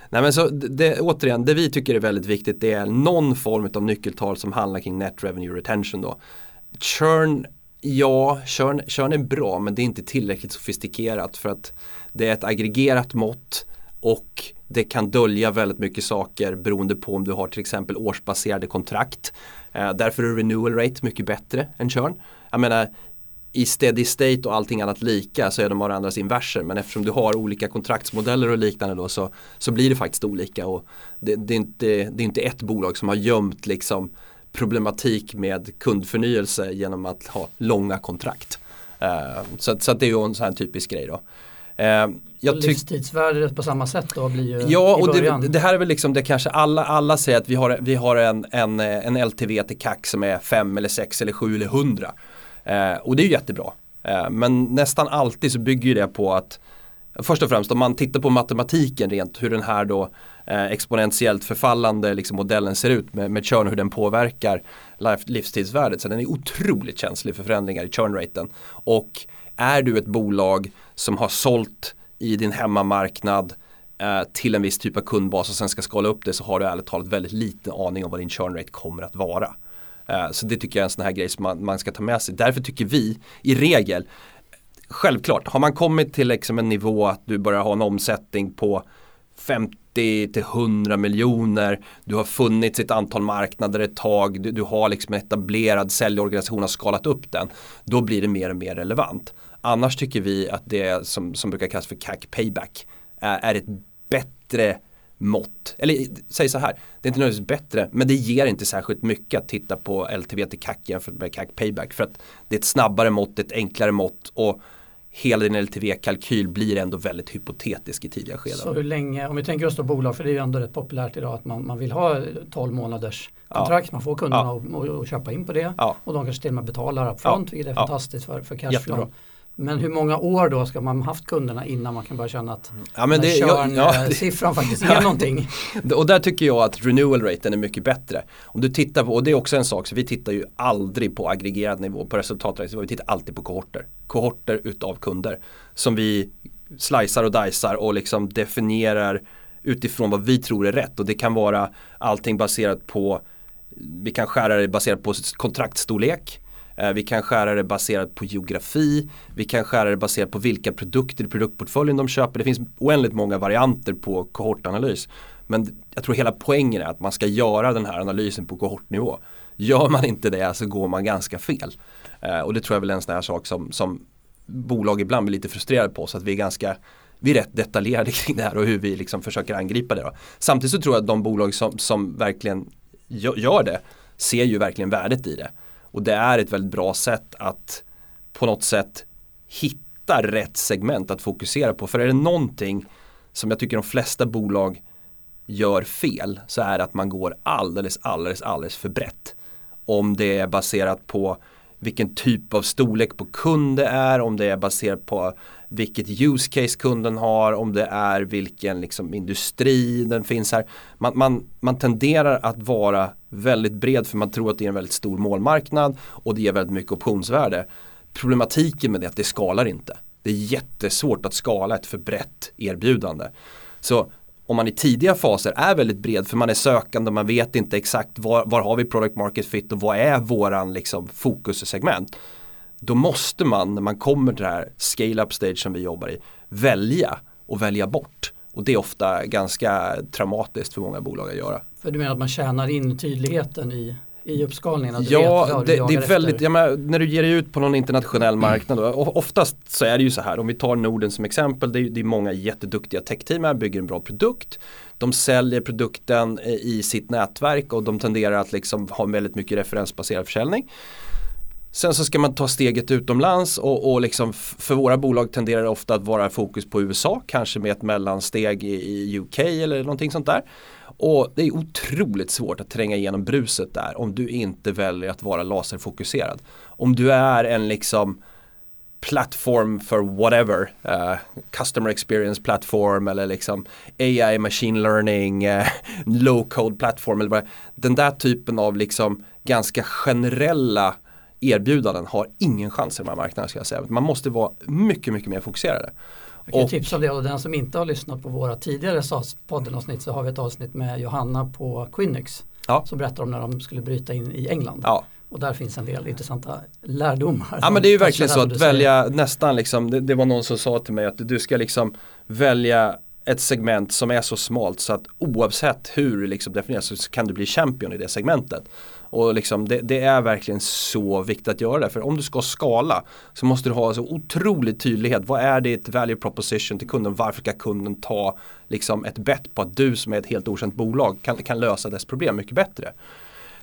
Nej, men så det, återigen, det vi tycker är väldigt viktigt det är någon form av nyckeltal som handlar kring net revenue retention. Då. Churn Ja, Körn, Körn är bra men det är inte tillräckligt sofistikerat för att det är ett aggregerat mått och det kan dölja väldigt mycket saker beroende på om du har till exempel årsbaserade kontrakt. Eh, därför är renewal rate mycket bättre än Körn. Jag menar i steady state och allting annat lika så är de varandras inverser men eftersom du har olika kontraktsmodeller och liknande då så, så blir det faktiskt olika och det, det, är inte, det är inte ett bolag som har gömt liksom problematik med kundförnyelse genom att ha långa kontrakt. Uh, så, så det är ju en sån här typisk grej då. Uh, jag Livstidsvärdet på samma sätt då blir ju Ja och det, det, här är väl liksom det kanske alla, alla säger att vi har, vi har en, en, en LTV till CAC som är 5 eller 6 eller 7 eller 100. Uh, och det är ju jättebra. men nästan alltid så bygger det på att Först och främst om man tittar på matematiken rent hur den här då eh, Eh, exponentiellt förfallande liksom, modellen ser ut med, med churn och hur den påverkar livstidsvärdet. Så den är otroligt känslig för förändringar i churnraten. Och är du ett bolag som har sålt i din hemmamarknad eh, till en viss typ av kundbas och sen ska skala upp det så har du ärligt talat väldigt liten aning om vad din churnrate kommer att vara. Eh, så det tycker jag är en sån här grej som man, man ska ta med sig. Därför tycker vi i regel Självklart, har man kommit till liksom en nivå att du börjar ha en omsättning på 50 till 100 miljoner, du har funnits i ett antal marknader ett tag, du, du har liksom en etablerad säljorganisation, har skalat upp den. Då blir det mer och mer relevant. Annars tycker vi att det som, som brukar kallas för CAC payback är, är ett bättre mått. Eller säg så här, det är inte nödvändigtvis bättre men det ger inte särskilt mycket att titta på LTV till CAC jämfört med CAC payback. För att det är ett snabbare mått, ett enklare mått och hela din LTV-kalkyl blir ändå väldigt hypotetisk i tidiga skeden. Så hur länge, om vi tänker oss då bolag, för det är ju ändå rätt populärt idag att man, man vill ha 12 månaders kontrakt, ja. man får kunderna ja. köpa in på det ja. och de kanske till och med betalar upfront, ja. vilket är fantastiskt för, för cashflow. Men hur många år då ska man haft kunderna innan man kan börja känna att ja, men det, jag, ja, siffran faktiskt ger någonting? (laughs) Och där tycker jag att renewal raten är mycket bättre. Om du tittar på, och det är också en sak, så vi tittar ju aldrig på aggregerad nivå, på resultaträkning, vi tittar alltid på kohorter. Kohorter utav kunder som vi slicear och dicear och liksom definierar utifrån vad vi tror är rätt och det kan vara allting baserat på vi kan skära det baserat på kontraktstorlek Eh, Eh, vi kan skära det baserat på geografi. Vi kan skära det baserat på vilka produkter i produktportföljen de köper. Det finns oändligt många varianter på kohortanalys. Men jag tror hela poängen är att man ska göra den här analysen på kohortnivå. Gör man inte det så går man ganska fel. Eh, och det tror jag väl är en sån här sak som, som bolag ibland blir lite frustrerade på. Så att vi är ganska vi är rätt detaljerade (laughs) kring det här och hur vi liksom försöker angripa det. Då. Samtidigt så tror jag att de bolag som, som verkligen gör det ser ju verkligen värdet i det. Och det är ett väldigt bra sätt att på något sätt hitta rätt segment att fokusera på. För är det någonting som jag tycker de flesta bolag gör fel så är det att man går alldeles, alldeles, alldeles för brett. Om det är baserat på vilken typ av storlek på kund det är, om det är baserat på vilket use case kunden har, om det är vilken liksom, industri den finns här. Man, man, man tenderar att vara väldigt bred för man tror att det är en väldigt stor målmarknad och det ger väldigt mycket optionsvärde. Problematiken med det är att det skalar inte. Det är jättesvårt att skala ett för brett erbjudande. Så om man i tidiga faser är väldigt bred för man är sökande och man vet inte exakt var, var har vi product market fit och vad är våran liksom, fokussegment. Då måste man när man kommer till det här scale-up stage som vi jobbar i välja och välja bort. Och det är ofta ganska traumatiskt för många bolag att göra. För du menar att man tjänar in tydligheten i i uppskalningen? Ja, det, det, är väldigt, menar, när du ger dig ut på någon internationell marknad, då, oftast så är det ju så här, om vi tar Norden som exempel, det är, det är många jätteduktiga techteam här, bygger en bra produkt, de säljer produkten i sitt nätverk och de tenderar att liksom ha väldigt mycket referensbaserad försäljning. Sen så ska man ta steget utomlands och, och liksom för våra bolag tenderar det ofta att vara fokus på USA, kanske med ett mellansteg i, i UK eller någonting sånt där. Och det är otroligt svårt att tränga igenom bruset där om du inte väljer att vara laserfokuserad. Om du är en liksom plattform för whatever, uh, customer experience plattform eller liksom AI machine learning, uh, low code plattform eller vad Den där typen av liksom ganska generella erbjudanden har ingen chans i de här marknaderna ska jag säga. Man måste vara mycket, mycket mer fokuserade. Jag kan och, tipsa om det och den som inte har lyssnat på våra tidigare poddenavsnitt så har vi ett avsnitt med Johanna på Quinix ja. som berättar om när de skulle bryta in i England. Ja. Och där finns en del intressanta lärdomar. Ja men det är ju verkligen så att välja nästan liksom, det, det, var någon som sa till mig att du ska liksom välja ett segment som är så smalt så att oavsett hur det liksom definieras så kan du bli champion i det segmentet. Och liksom det, det, är verkligen så viktigt att göra det. För om du ska skala så måste du ha så otrolig tydlighet. Vad är ditt value proposition till kunden? Varför ska kunden ta liksom ett bett på att du som är ett helt okänt bolag kan, kan lösa dess problem mycket bättre?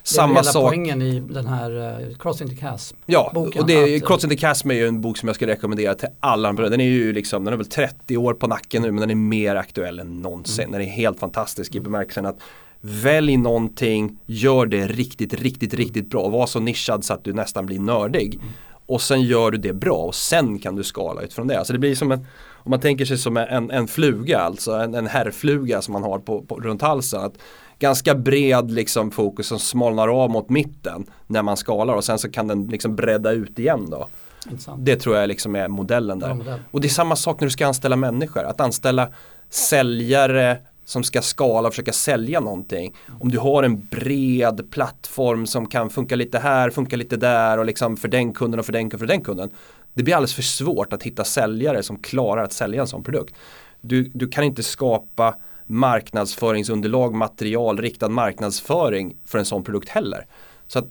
Samma hela sak. poängen i den här uh, Crossing the Chasm. Ja, boken, och det, att, Crossing the Chasm är ju en bok som jag skulle rekommendera till alla. Den är ju liksom, den är väl 30 år på nacken nu men den är mer aktuell än någonsin. Mm. Den är helt fantastisk i bemärkelsen att Välj någonting, gör det riktigt, riktigt, riktigt bra. Var så nischad så att du nästan blir nördig. Och sen gör du det bra och sen kan du skala utifrån det. Alltså det blir som en, om man tänker sig som en, en fluga, alltså en, en herrfluga som man har på, på, runt halsen. Att ganska bred liksom fokus som smalnar av mot mitten när man skalar och sen så kan den liksom bredda ut igen då. Intressant. Det tror jag liksom är modellen där. Modell. Och det är samma sak när du ska anställa människor. Att anställa säljare som ska skala och försöka sälja någonting. Om du har en bred plattform som kan funka lite här, funka lite där och liksom för den kunden och för den kunden och för den kunden. Det blir alldeles för svårt att hitta säljare som klarar att sälja en sån produkt. Du, du kan inte skapa marknadsföringsunderlag, material, riktad marknadsföring för en sån produkt heller. Så att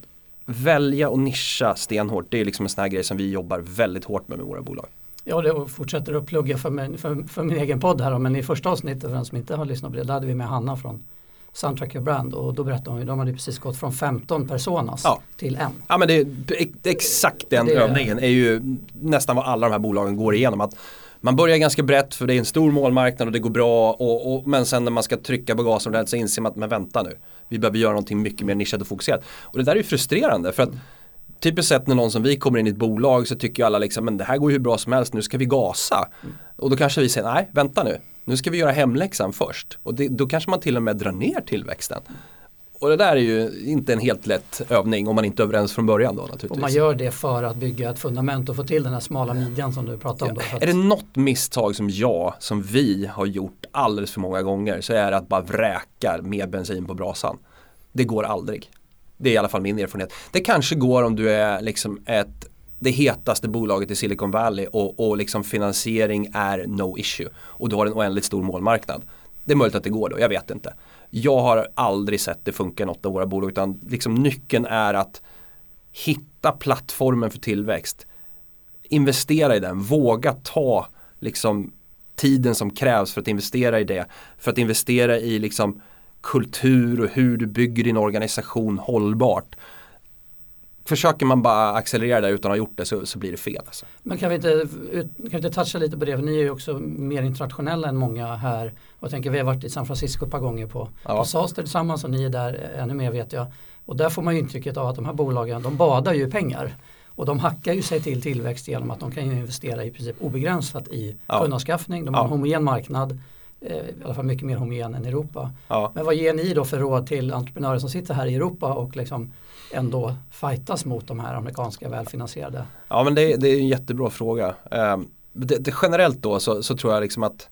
välja och nischa stenhårt, det är liksom en sån här grej som vi jobbar väldigt hårt med med våra bolag. Ja, det fortsätter att plugga för, mig, för, för min egen podd här men i första avsnittet för den som inte har lyssnat på det, där hade vi med Hanna från Soundtracker Brand och då berättade hon ju, de hade precis gått från 15 personas ja. till en. Ja men det, det exakt den det, övningen är ju nästan vad alla de här bolagen går igenom. Att man börjar ganska brett för det är en stor målmarknad och det går bra och, och men sen när man ska trycka på gasen så inser man att men vänta nu. Vi behöver göra någonting mycket mer nischat och fokuserat. Och det där är ju frustrerande för att typiskt sett när någon som vi kommer in i ett bolag så tycker ju alla liksom men det här går ju hur bra som helst, nu ska vi gasa. Mm. Och då kanske vi säger nej, vänta nu, nu ska vi göra hemläxan först. Och det, då kanske man till och med drar ner tillväxten. Och det där är ju inte en helt lätt övning om man inte är överens från början då naturligtvis. Och man gör det för att bygga ett fundament och få till den här smala midjan som du pratade om. Då, ja. Är det något misstag som jag, som vi har gjort alldeles för många gånger så är det att bara vräka mer bensin på brasan. Det går aldrig. Det är i alla fall min erfarenhet. Det kanske går om du är liksom ett det hetaste bolaget i Silicon Valley och, och liksom finansiering är no issue. Och du har en oändligt stor målmarknad. Det är möjligt att det går då, jag vet inte. Jag har aldrig sett det funka i något av våra bolag utan liksom nyckeln är att hitta plattformen för tillväxt. Investera i den, våga ta liksom tiden som krävs för att investera i det. För att investera i liksom kultur och hur du bygger din organisation hållbart. Försöker man bara accelerera där utan att ha gjort det så, så blir det fel. Alltså. Men kan vi, inte, kan vi inte toucha lite på det? För ni är ju också mer internationella än många här. Och jag tänker vi har varit i San Francisco ett par gånger på, ja. på Saster tillsammans och ni är där ännu mer vet jag. Och där får man ju intrycket av att de här bolagen de badar ju pengar. Och de hackar ju sig till tillväxt genom att de kan investera i princip obegränsat i ja. kundanskaffning. De har ja. en homogen marknad i alla fall mycket mer homogen än Europa. Ja. Men vad ger ni då för råd till entreprenörer som sitter här i Europa och liksom ändå fightas mot de här amerikanska välfinansierade? Ja men det, det är en jättebra fråga. Um, det, det, generellt då så, så, tror jag liksom att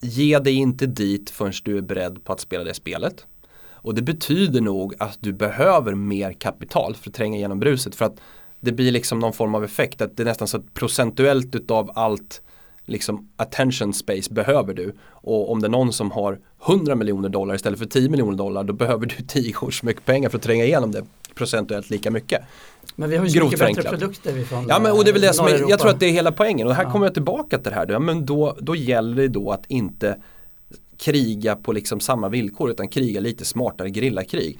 ge dig inte dit förrän du är beredd på att spela det spelet. Och det betyder nog att du behöver mer kapital för att tränga igenom bruset för att det blir liksom någon form av effekt att det är nästan så att procentuellt utav allt liksom attention space behöver du. Och om det är någon som har 100 miljoner dollar istället för 10 miljoner dollar då behöver du (laughs) 10 gånger så mycket pengar för att tränga igenom det procentuellt lika mycket. Men vi har ju så mycket bättre produkter från Ja men och det är väl det som är, jag tror att det är hela poängen och här ja. kommer jag tillbaka till det här. Ja, men då, då gäller det då att inte kriga på liksom samma villkor utan kriga lite smartare grillakrig.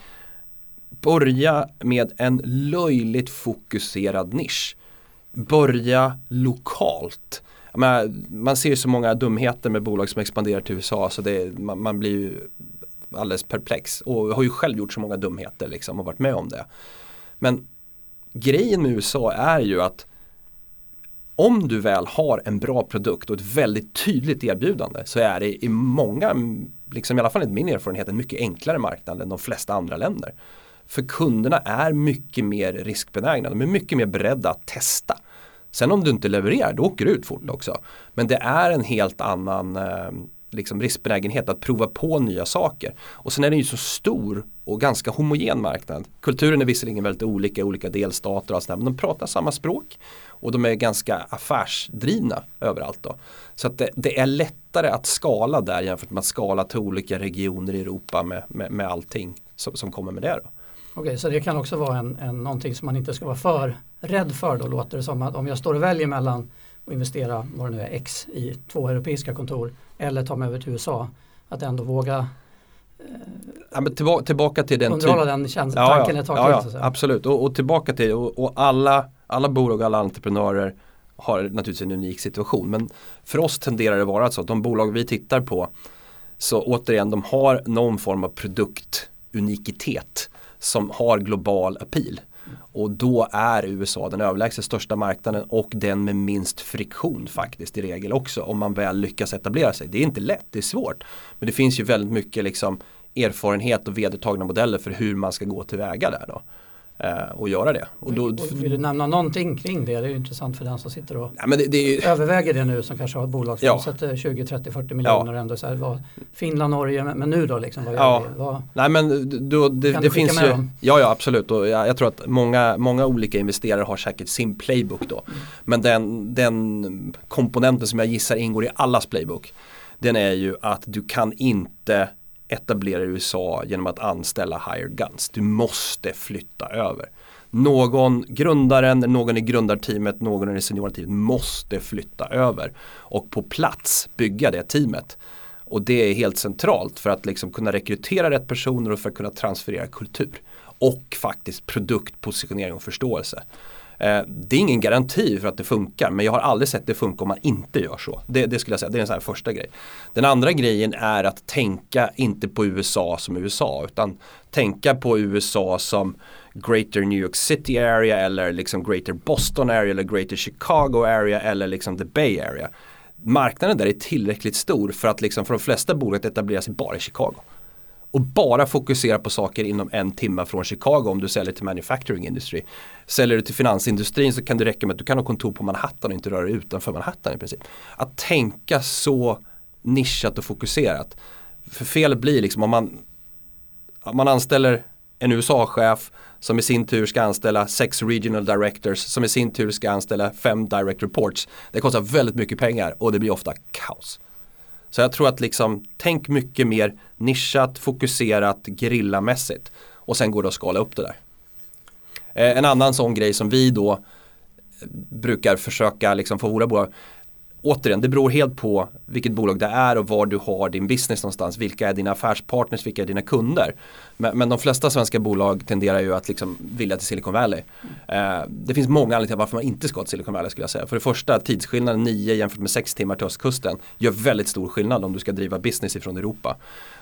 Börja med en löjligt fokuserad nisch. Börja lokalt menar, man ser ju så många dumheter med bolag som expanderar till USA så det, man, man blir ju alldeles perplex och har ju själv gjort så många dumheter liksom och varit med om det. Men grejen med USA är ju att om du väl har en bra produkt och ett väldigt tydligt erbjudande så är det i många, liksom i alla fall enligt min erfarenhet, en mycket enklare marknad än de flesta andra länder. För kunderna är mycket mer riskbenägna, de är mycket mer beredda att testa. Sen om du inte levererar, då åker du ut fort också. Men det är en helt annan eh, liksom riskbenägenhet att prova på nya saker. Och sen är det ju så stor och ganska homogen marknad. Kulturen är visserligen väldigt olika i olika delstater och sådär, men de pratar samma språk. Och de är ganska affärsdrivna överallt då. Så att det, det, är lättare att skala där jämfört med att skala till olika regioner i Europa med, med, med allting som, som kommer med det. Då. Okej, så det kan också vara en, en, någonting som man inte ska vara för rädd för då låter det som att om jag står och väljer mellan att investera vad det nu är, X i två europeiska kontor eller ta mig över till USA att ändå våga eh, ja, men tillbaka, tillbaka till den underhålla den känslan, ja, tanken ja, ett tag ja, ja, Absolut, och, och, tillbaka till och, och alla, alla bolag och alla entreprenörer har naturligtvis en unik situation. Men för oss tenderar det vara så att de bolag vi tittar på så återigen de har någon form av produktunikitet som har global appeal. Och då är USA den överlägset största marknaden och den med minst friktion faktiskt i regel också om man väl lyckas etablera sig. Det är inte lätt, det är svårt. Men det finns ju väldigt mycket liksom erfarenhet och vedertagna modeller för hur man ska gå tillväga där då och göra det. Och då, vill du nämna någonting kring det? Det är intressant för den som sitter och ja, det, det överväger det nu som kanske har ett bolag som ja. sätter 20, 30, 40 miljoner ja. ändå. Så här, vad, Finland, Norge, men, nu då liksom? Vad ja. Vad, Nej men då, det, det finns ju, dem? ja ja absolut och jag, jag, tror att många, många olika investerare har säkert sin playbook då. Mm. Men den, den komponenten som jag gissar ingår i allas playbook Den är ju att du kan inte etablera i USA genom att anställa hired guns. Du måste flytta över. Någon, grundaren, någon i grundarteamet, någon i seniorteamet måste flytta över och på plats bygga det teamet. Och det är helt centralt för att liksom kunna rekrytera rätt personer och för att kunna transferera kultur. Och faktiskt produktpositionering och förståelse. Eh, det är ingen garanti för att det funkar men jag har aldrig sett det funka om man inte gör så. Det, det skulle jag säga, det är en sån här första grej. Den andra grejen är att tänka inte på USA som USA utan tänka på USA som Greater New York City area eller liksom Greater Boston area eller Greater Chicago area eller liksom the Bay area. Marknaden där är tillräckligt stor för att liksom för de flesta bolag etablera sig bara i Chicago och bara fokusera på saker inom en timme från Chicago om du säljer till manufacturing industry. Säljer du till finansindustrin så kan det räcka med att du kan ha kontor på Manhattan och inte röra dig utanför Manhattan i princip. Att tänka så nischat och fokuserat. För felet blir liksom om man, om man anställer en USA-chef som i sin tur ska anställa sex regional directors som i sin tur ska anställa fem direct reports. Det kostar väldigt mycket pengar och det blir ofta kaos. Så jag tror att liksom tänk mycket mer nischat, fokuserat, grillamässigt och sen går det att skala upp det där. Eh, en annan sån grej som vi då eh, brukar försöka liksom få våra bolag återigen, det beror helt på vilket bolag det är och var du har din business någonstans. Vilka är dina affärspartners, vilka är dina kunder? Men, men de flesta svenska bolag tenderar ju att liksom vilja till Silicon Valley. Eh, det finns många anledningar till varför man inte ska till Silicon Valley skulle jag säga. För det första, tidsskillnaden 9 jämfört med 6 timmar till östkusten gör väldigt stor skillnad om du ska driva business ifrån Europa.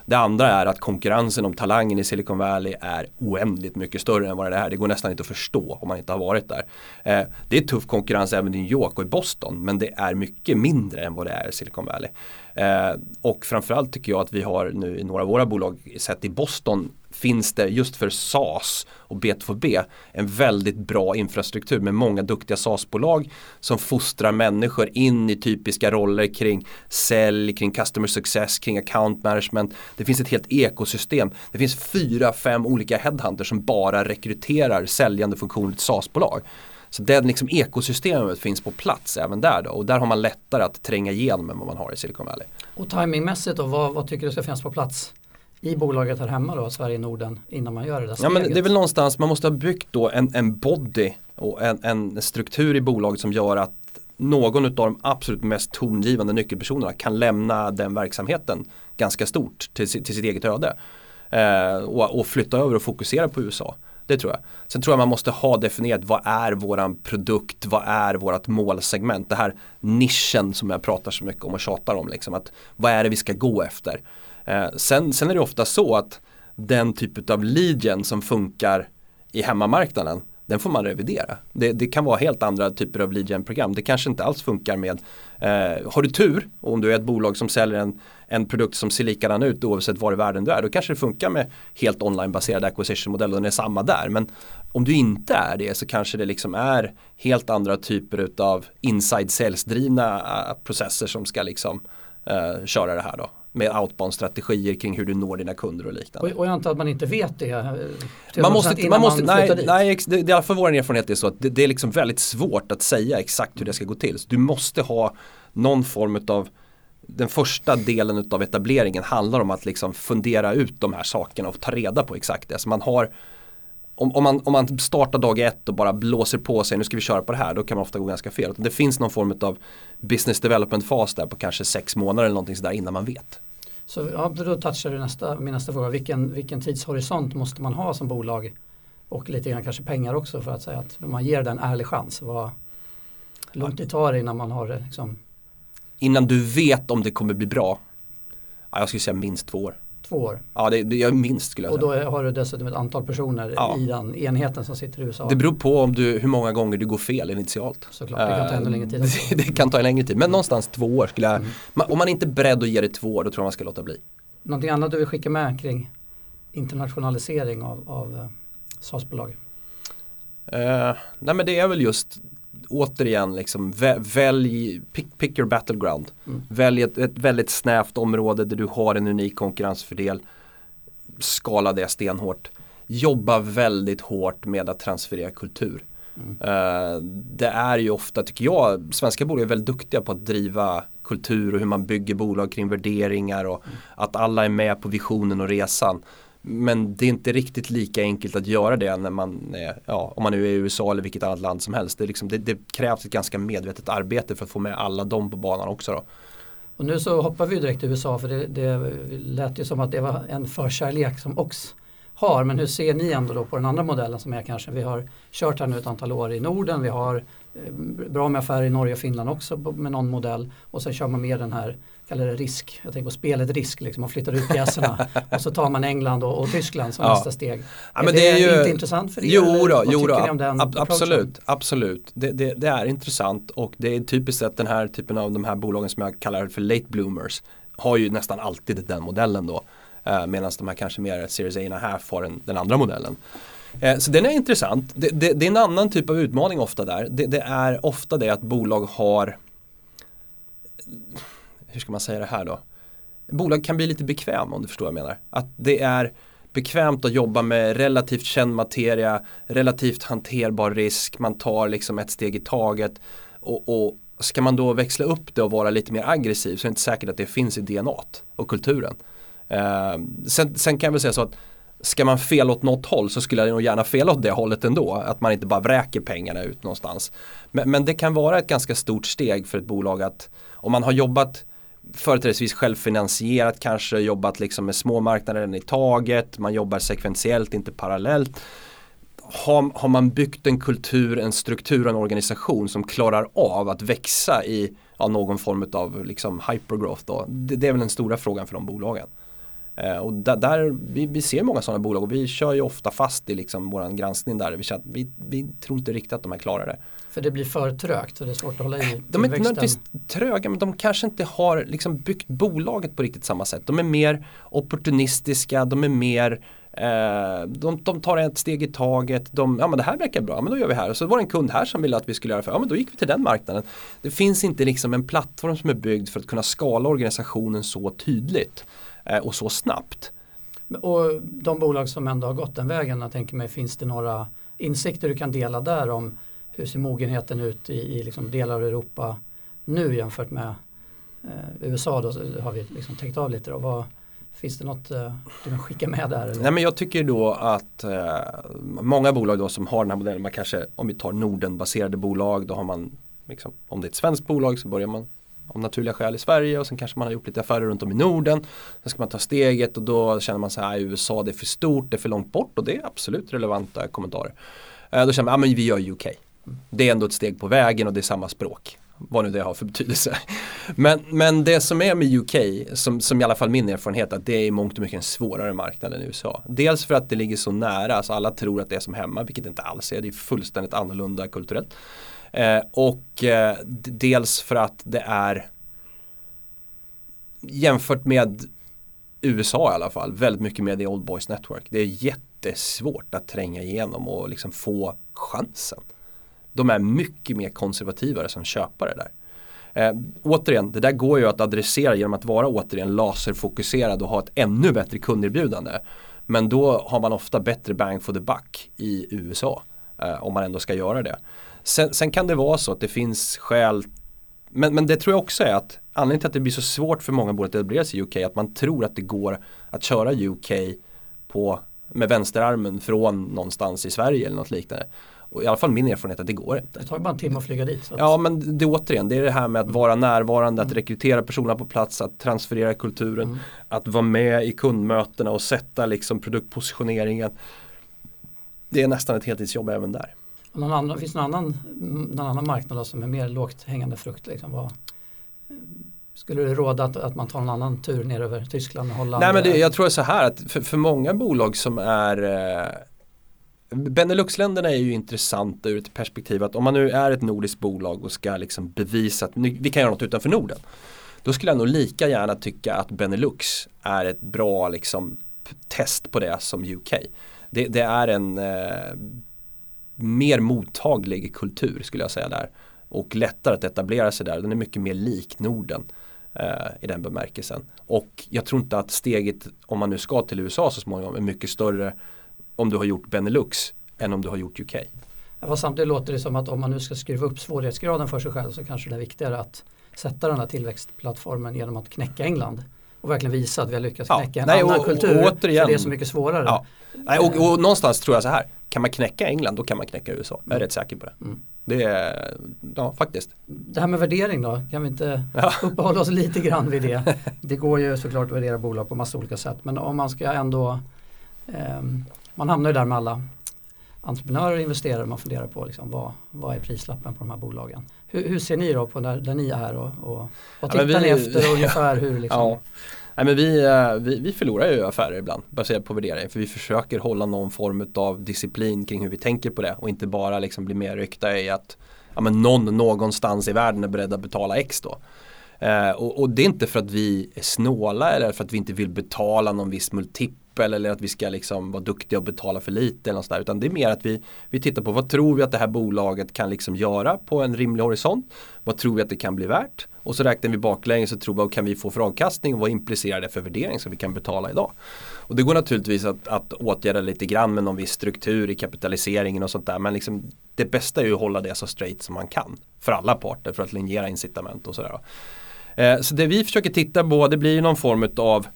Det andra är att konkurrensen om talangen i Silicon Valley är oändligt mycket större än vad det är. Det går nästan inte att förstå om man inte har varit där. Eh, det är tuff konkurrens även i New York och i Boston men det är mycket mindre än vad det är i Silicon Valley. Eh, och framförallt tycker jag att vi har nu i några av våra bolag sett i Boston finns det just för SAS och B2B en väldigt bra infrastruktur med många duktiga SAS-bolag som fostrar människor in i typiska roller kring sälj, kring customer success, kring account management. Det finns ett helt ekosystem. Det finns fyra, fem olika headhunters som bara rekryterar säljande funktioner till SAS-bolag. Så det liksom ekosystemet finns på plats även där då och där har man lättare att tränga igenom än vad man har i Silicon Valley. Och timingmässigt då, vad, vad tycker du ska finnas på plats? I bolaget här hemma då, Sverige Norden, innan man gör det där steget? Ja men det är väl någonstans, man måste ha byggt då en, en body och en, en struktur i bolaget som gör att någon av de absolut mest tongivande nyckelpersonerna kan lämna den verksamheten ganska stort till, till sitt eget öde. Eh, och, och, flytta över och fokusera på USA. Det tror jag. Sen tror jag man måste ha definierat vad är våran produkt, vad är vårat målsegment. Det här nischen som jag pratar så mycket om och tjatar om. Liksom, att vad är det vi ska gå efter? Eh, sen, sen är det ofta så att den typ av leadgen som funkar i hemmamarknaden den får man revidera. Det, det, kan vara helt andra typer av lead program. Det kanske inte alls funkar med, eh, har du tur och om du är ett bolag som säljer en, en produkt som ser likadan ut oavsett var i världen du är, då kanske det funkar med helt onlinebaserad acquisition-modell och den är samma där. Men om du inte är det så kanske det liksom är helt andra typer av inside sales-drivna eh, processer som ska liksom eh, köra det här då med outbound-strategier kring hur du når dina kunder och liknande. Och, och jag antar att man inte vet det? Eh, man måste, man måste, man nej, nej, det, det, fall vår erfarenhet är så att det, det, är liksom väldigt svårt att säga exakt hur det ska gå till. Så du måste ha någon form av den första delen av etableringen handlar om att liksom fundera ut de här sakerna och ta reda på exakt det. Så man har om, om, man, om man startar dag ett och bara blåser på sig, nu ska vi köra på det här, då kan man ofta gå ganska fel. Det finns någon form av business development fas där på kanske sex månader eller någonting sådär innan man vet. Så ja, då touchar du nästa, min nästa fråga, vilken, vilken tidshorisont måste man ha som bolag? Och lite grann kanske pengar också för att säga att man ger den en ärlig chans. Vad långt det tar innan man har det liksom? Innan du vet om det kommer bli bra? Ja, jag skulle säga minst två år två år. Ja, det, det är minst skulle jag säga. Och då har du dessutom ett antal personer ja. i den enheten som sitter i USA. Det beror på om du, hur många gånger du går fel initialt. Såklart, det kan ta ännu längre tid. det, (laughs) det kan ta en längre tid, men någonstans två år skulle jag, mm. om man inte är beredd att ge det två år då tror jag man ska låta bli. Någonting annat du vill skicka med kring internationalisering av, av uh, SAS-bolag? Uh, nej men det är väl just återigen liksom välj, pick, pick your battleground. Mm. Välj ett, ett, väldigt snävt område där du har en unik konkurrensfördel. Skala det stenhårt. Jobba väldigt hårt med att transferera kultur. Mm. Uh, det är ju ofta, tycker jag, svenska bolag är väldigt duktiga på att driva kultur och hur man bygger bolag kring värderingar och mm. att alla är med på visionen och resan. Men det är inte riktigt lika enkelt att göra det när man är, ja, om man nu är i USA eller vilket annat land som helst. Det, liksom, det, det, krävs ett ganska medvetet arbete för att få med alla dem på banan också. Då. Och nu så hoppar vi direkt till USA för det, det lät ju som att det var en förkärlek som Ox har. Men hur ser ni ändå då på den andra modellen som är kanske, vi har kört här nu ett antal år i Norden, vi har eh, bra med affärer i Norge och Finland också med någon modell och sen kör man mer den här det risk, jag tänker på spelet risk, liksom, man flyttar ut pjäserna (laughs) och så tar man England och, och Tyskland som ja. nästa steg. Ja, men det är, ju, inte intressant för er? Jo då, jo då ab absolut, absolut. Det, det, det, är intressant och det är typiskt sett den här typen av de här bolagen som jag kallar för late bloomers har ju nästan alltid den modellen då. Eh, Medan de här kanske mer Series a half har den, den andra modellen. Eh, så den är intressant. Det, det, det, är en annan typ av utmaning ofta där. Det, det är ofta det att bolag har hur ska man säga det här då? Bolag kan bli lite bekväm om du förstår vad jag menar. Att det är bekvämt att jobba med relativt känd materia, relativt hanterbar risk, man tar liksom ett steg i taget. Och, och ska man då växla upp det och vara lite mer aggressiv så är det inte säkert att det finns i DNA och kulturen. Eh, sen, sen, kan jag väl säga så att ska man fel åt något håll så skulle jag nog gärna fel åt det hållet ändå. Att man inte bara vräker pengarna ut någonstans. Men, men det kan vara ett ganska stort steg för ett bolag att om man har jobbat företrädesvis självfinansierat kanske, jobbat liksom med små marknader i taget, man jobbar sekventiellt, inte parallellt. Har, har man byggt en kultur, en struktur, en organisation som klarar av att växa i ja, någon form av liksom hypergrowth då? Det, det, är väl den stora frågan för de bolagen. Eh, och där, där vi, vi, ser många sådana bolag och vi kör ju ofta fast i liksom vår granskning där. Vi, vi, vi tror inte riktigt att de här klarar det. För det blir för trögt så det är svårt att hålla i De är inte nödvändigtvis tröga men de kanske inte har liksom byggt bolaget på riktigt samma sätt. De är mer opportunistiska, de är mer eh, de, de, tar ett steg i taget, de, ja men det här verkar bra, men då gör vi här. Och så var det en kund här som ville att vi skulle göra det, ja men då gick vi till den marknaden. Det finns inte liksom en plattform som är byggd för att kunna skala organisationen så tydligt eh, och så snabbt. Och de bolag som ändå har gått den vägen, jag tänker mig, finns det några insikter du kan dela där om hur ser mogenheten ut i, i liksom delar av Europa nu jämfört med eh, USA då har vi liksom tänkt av lite då. Vad, finns det något eh, du kan skicka med där? Eller? Nej men jag tycker då att eh, många bolag då som har den här modellen, man kanske om vi tar Norden-baserade bolag då har man liksom, om det är ett svenskt bolag så börjar man av naturliga skäl i Sverige och sen kanske man har gjort lite affärer runt om i Norden. Sen ska man ta steget och då känner man så här USA det är för stort, det är för långt bort och det är absolut relevanta kommentarer. Eh, då känner man, ja men vi gör UK. Det är ändå ett steg på vägen och det är samma språk. Vad nu det har för betydelse. Men, men det som är med UK, som, som i alla fall min erfarenhet, att det är i mångt och mycket en svårare marknad än USA. Dels för att det ligger så nära, alltså alla tror att det är som hemma, vilket det inte alls är. Det är fullständigt annorlunda kulturellt. Eh, och eh, dels för att det är jämfört med USA i alla fall, väldigt mycket med the Old Boys Network. Det är jättesvårt att tränga igenom och liksom få chansen. De är mycket mer konservativare som köpare där. Eh, återigen, det där går ju att adressera genom att vara återigen laserfokuserad och ha ett ännu bättre kunderbjudande. Men då har man ofta bättre bang for the buck i USA. Eh, om man ändå ska göra det. Sen, sen, kan det vara så att det finns skäl men, men det tror jag också är att anledningen till att det blir så svårt för många bolag att etablera sig i UK är att man tror att det går att köra UK på, med vänsterarmen från någonstans i Sverige eller något liknande. Och i alla fall min erfarenhet att det går inte. Det tar bara en timme att flyga dit. Ja men det återigen, det är det här med att vara närvarande, att rekrytera personerna på plats, att transferera kulturen, mm. att vara med i kundmötena och sätta liksom produktpositioneringen. Det är nästan ett heltidsjobb även där. någon annan, finns det någon annan, någon annan marknad som är mer lågt hängande frukt? Liksom, vad, skulle du råda att, att man tar en annan tur ner över Tyskland och Holland? Nej men det, jag tror så här att för, för många bolag som är eh, Beneluxländerna är ju intressanta ur ett perspektiv att om man nu är ett nordiskt bolag och ska liksom bevisa att vi kan göra något utanför Norden. Då skulle jag nog lika gärna tycka att Benelux är ett bra liksom, test på det som UK. Det, det är en eh, mer mottaglig kultur skulle jag säga där. Och lättare att etablera sig där. Den är mycket mer lik Norden eh, i den bemärkelsen. Och jag tror inte att steget om man nu ska till USA så småningom är mycket större om du har gjort Benelux än om du har gjort UK. Ja, samtidigt låter det som att om man nu ska skruva upp svårighetsgraden för sig själv så kanske det är viktigare att sätta den här tillväxtplattformen genom att knäcka England och verkligen visa att vi har lyckats Ja, knäcka en nej, annan och- kultur. och återigen- för det är så mycket svårare. Ja. Nej, och, och någonstans tror jag så här, kan man knäcka England då kan man knäcka USA. Jag är rätt säker på det. Mm. Det är, ja faktiskt. Det här med värdering då, kan vi inte Ja. (laughs) uppehålla oss lite grann vid det? (laughs) Det går ju såklart att värdera bolag på massa olika sätt men om man ska ändå ehm, Man hamnar ju där med alla entreprenörer och investerare man funderar på liksom, vad, vad är prislappen på de här bolagen? Hur, hur ser ni då på där, där ni är och, och vad Ja, tittar ni vi- efter och ungefär hur liksom? (laughs) Ja. Nej, men vi, eh, vi, vi förlorar ju affärer ibland baserat på värdering för vi försöker hålla någon form av disciplin kring hur vi tänker på det och inte bara liksom bli mer ryckta i att ja, men någon någonstans i världen är beredd att betala X då. Eh, och, och det är inte för att vi är snåla eller för att vi inte vill betala någon viss multipel eller att vi ska liksom vara duktiga och betala för lite eller något utan det är mer att vi, vi tittar på vad tror vi att det här bolaget kan liksom göra på en rimlig horisont. Vad tror vi att det kan bli värt? Och så räknar vi baklänges och tror vad kan vi få för avkastning och vad implicerar det för värdering som vi kan betala idag. Och det går naturligtvis att, att åtgärda lite grann med någon viss struktur i kapitaliseringen och sånt där men liksom det bästa är ju att hålla det så straight som man kan för alla parter för att linjera incitament och sådär. Eh, Så det vi försöker titta på det blir ju någon form av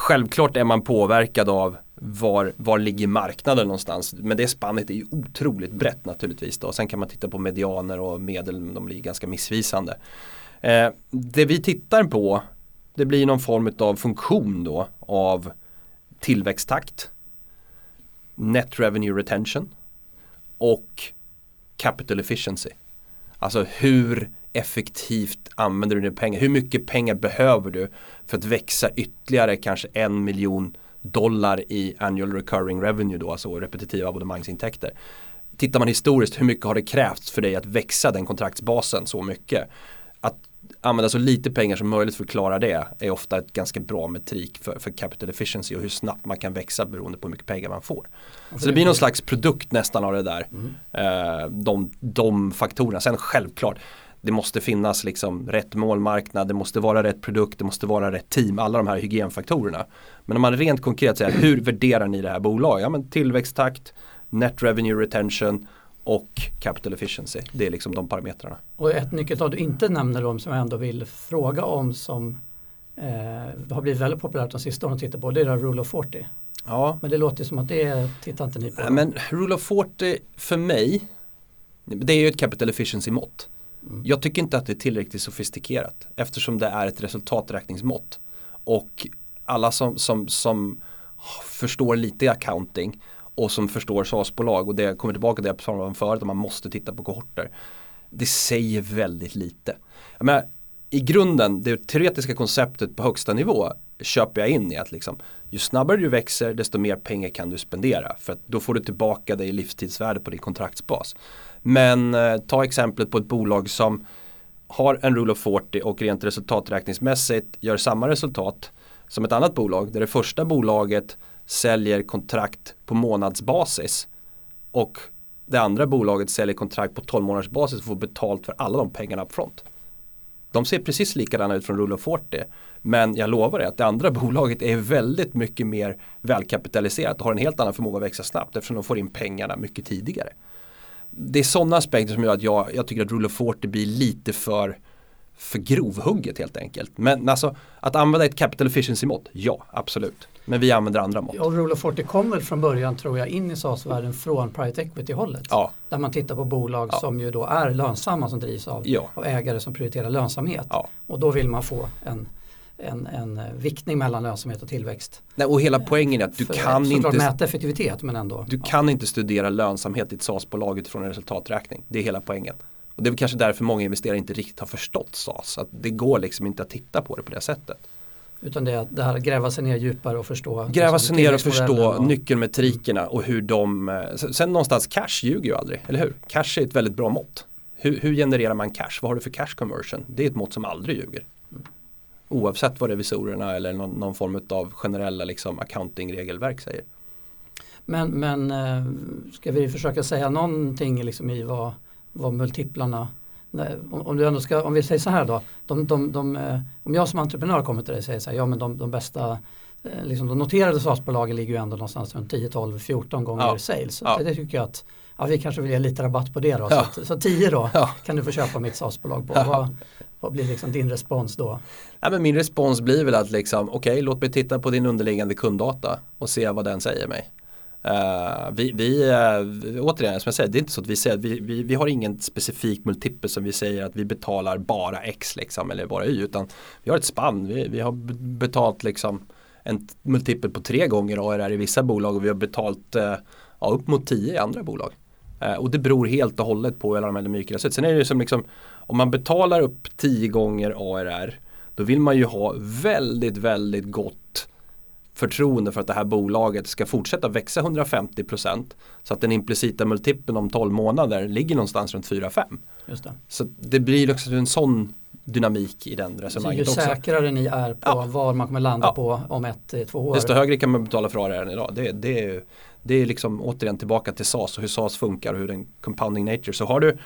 Självklart är man påverkad av var, var ligger marknaden någonstans. Men det spannet är ju otroligt brett naturligtvis. Då. Sen kan man titta på medianer och medel, men de blir ganska missvisande. Eh, det vi tittar på det blir någon form av funktion då av tillväxttakt, net revenue retention och capital efficiency. Alltså hur effektivt använder du dina pengar? Hur mycket pengar behöver du för att växa ytterligare kanske en miljon dollar i annual recurring revenue då, alltså repetitiva abonnemangsintäkter. Tittar man historiskt, hur mycket har det krävts för dig att växa den kontraktsbasen så mycket? Att använda så lite pengar som möjligt för att klara det är ofta ett ganska bra metrik för, för capital efficiency och hur snabbt man kan växa beroende på hur mycket pengar man får. Så det blir någon slags produkt nästan av det där. Eh, de, de faktorerna. Sen självklart, det måste finnas liksom rätt målmarknad, det måste vara rätt produkt, det måste vara rätt team, alla de här hygienfaktorerna. Men om man rent konkret säger, hur värderar ni det här bolaget? Ja, men tillväxttakt, net revenue retention och capital efficiency. Det är liksom de parametrarna. Och ett nyckeltal du inte nämner om som jag ändå vill fråga om som eh, har blivit väldigt populärt de sista åren att titta på det är Rule of 40. Ja, Men det låter som att det tittar inte ni på. Men Rule of 40 för mig, det är ju ett capital efficiency mått. Mm. Jag tycker inte att det är tillräckligt sofistikerat eftersom det är ett resultaträkningsmått. Och alla som, som, som förstår lite accounting och som förstår SaaS-bolag och det kommer tillbaka till det jag pratade om förut, att man måste titta på kohorter. Det säger väldigt lite. Jag menar, I grunden, det teoretiska konceptet på högsta nivå köper jag in i att liksom, ju snabbare du växer desto mer pengar kan du spendera. För att då får du tillbaka det i livstidsvärde på din kontraktsbas. Men eh, ta exemplet på ett bolag som har en rule of 40 och rent resultaträkningsmässigt gör samma resultat som ett annat bolag där det första bolaget säljer kontrakt på månadsbasis och det andra bolaget säljer kontrakt på 12 månaders basis och får betalt för alla de pengarna upp front. De ser precis likadana ut från Rule of 40 men jag lovar dig att det andra (laughs) bolaget är väldigt mycket mer välkapitaliserat och har en helt annan förmåga att växa snabbt eftersom de får in pengarna mycket tidigare. Det är sådana aspekter som gör att jag, jag tycker att Rule of 40 blir lite för för grovhugget helt enkelt. Men alltså att använda ett capital efficiency mått, ja absolut. Men vi använder andra mått. Och Rule of 40 kom väl från början tror jag in i SaaS-världen från private equity-hållet. Ja, Där man tittar på bolag Ja. som ju då är lönsamma som drivs av, ja, av ägare som prioriterar lönsamhet. Och då vill man få en, en, en eh, viktning mellan lönsamhet och tillväxt. Nej, och hela poängen är att du För- kan, såklart inte, mäta effektivitet men ändå. du ja. kan inte studera lönsamhet i ett SaaS-bolag utifrån en resultaträkning. Det är hela poängen. Och det är väl kanske därför många investerare inte riktigt har förstått SaaS. Att det går liksom inte att titta på det på det sättet. Utan det det här gräva sig ner djupare och förstå. Gräva liksom sig ner och förstå och- nyckelmetrikerna och hur de, eh, sen någonstans cash ljuger ju aldrig, eller hur? Cash är ett väldigt bra mått. Hur, hur genererar man cash? Vad har du för cash conversion? Det är ett mått som aldrig ljuger. Oavsett vad revisorerna eller någon, någon form av generella liksom, accounting-regelverk säger. Men, men eh, ska vi försöka säga någonting liksom i vad, vad multiplarna om, du ändå ska, om vi säger så här då, de, de, de, eh, om jag som entreprenör kommer till dig och säger så här, ja men de, de bästa eh, liksom de noterade SaaS-bolagen ligger ju ändå någonstans runt 10, 12, 14 gånger Ja. sales. Ja. Det, tycker jag att ja, vi kanske vill ge lite rabatt på det då. Ja. Så, så 10 då Ja. kan du få köpa mitt SAS-bolag på. Vad, vad blir liksom din respons då? Ja, men min respons blir väl att liksom, okej låt mig titta på din underliggande kunddata och se vad den säger mig. Uh, vi, vi uh, återigen, som jag säger, det är inte så att vi säger att vi, vi, vi har ingen specifik multipel som vi säger att vi betalar bara X liksom, eller bara Y utan vi har ett spann. Vi, vi har betalt liksom en multipel på tre gånger ARR i vissa bolag och vi har betalt uh, ja, upp mot tio i andra bolag. Och det beror helt och hållet på hur alla de här mykra. Sen är det ju som liksom om man betalar upp tio gånger ARR då vill man ju ha väldigt, väldigt gott förtroende för att det här bolaget ska fortsätta växa 150% så att den implicita multipeln om 12 månader ligger någonstans runt 4-5. Just det. Så det blir också en sån dynamik i den Så ju resonemanget också. säkrare ni är på Ja. var man kommer landa Ja. på om ett till två år. Desto högre kan man betala för ARR än idag. Det, det, är, det är liksom återigen tillbaka till SAS och hur SAS funkar och hur den compounding nature. Så har du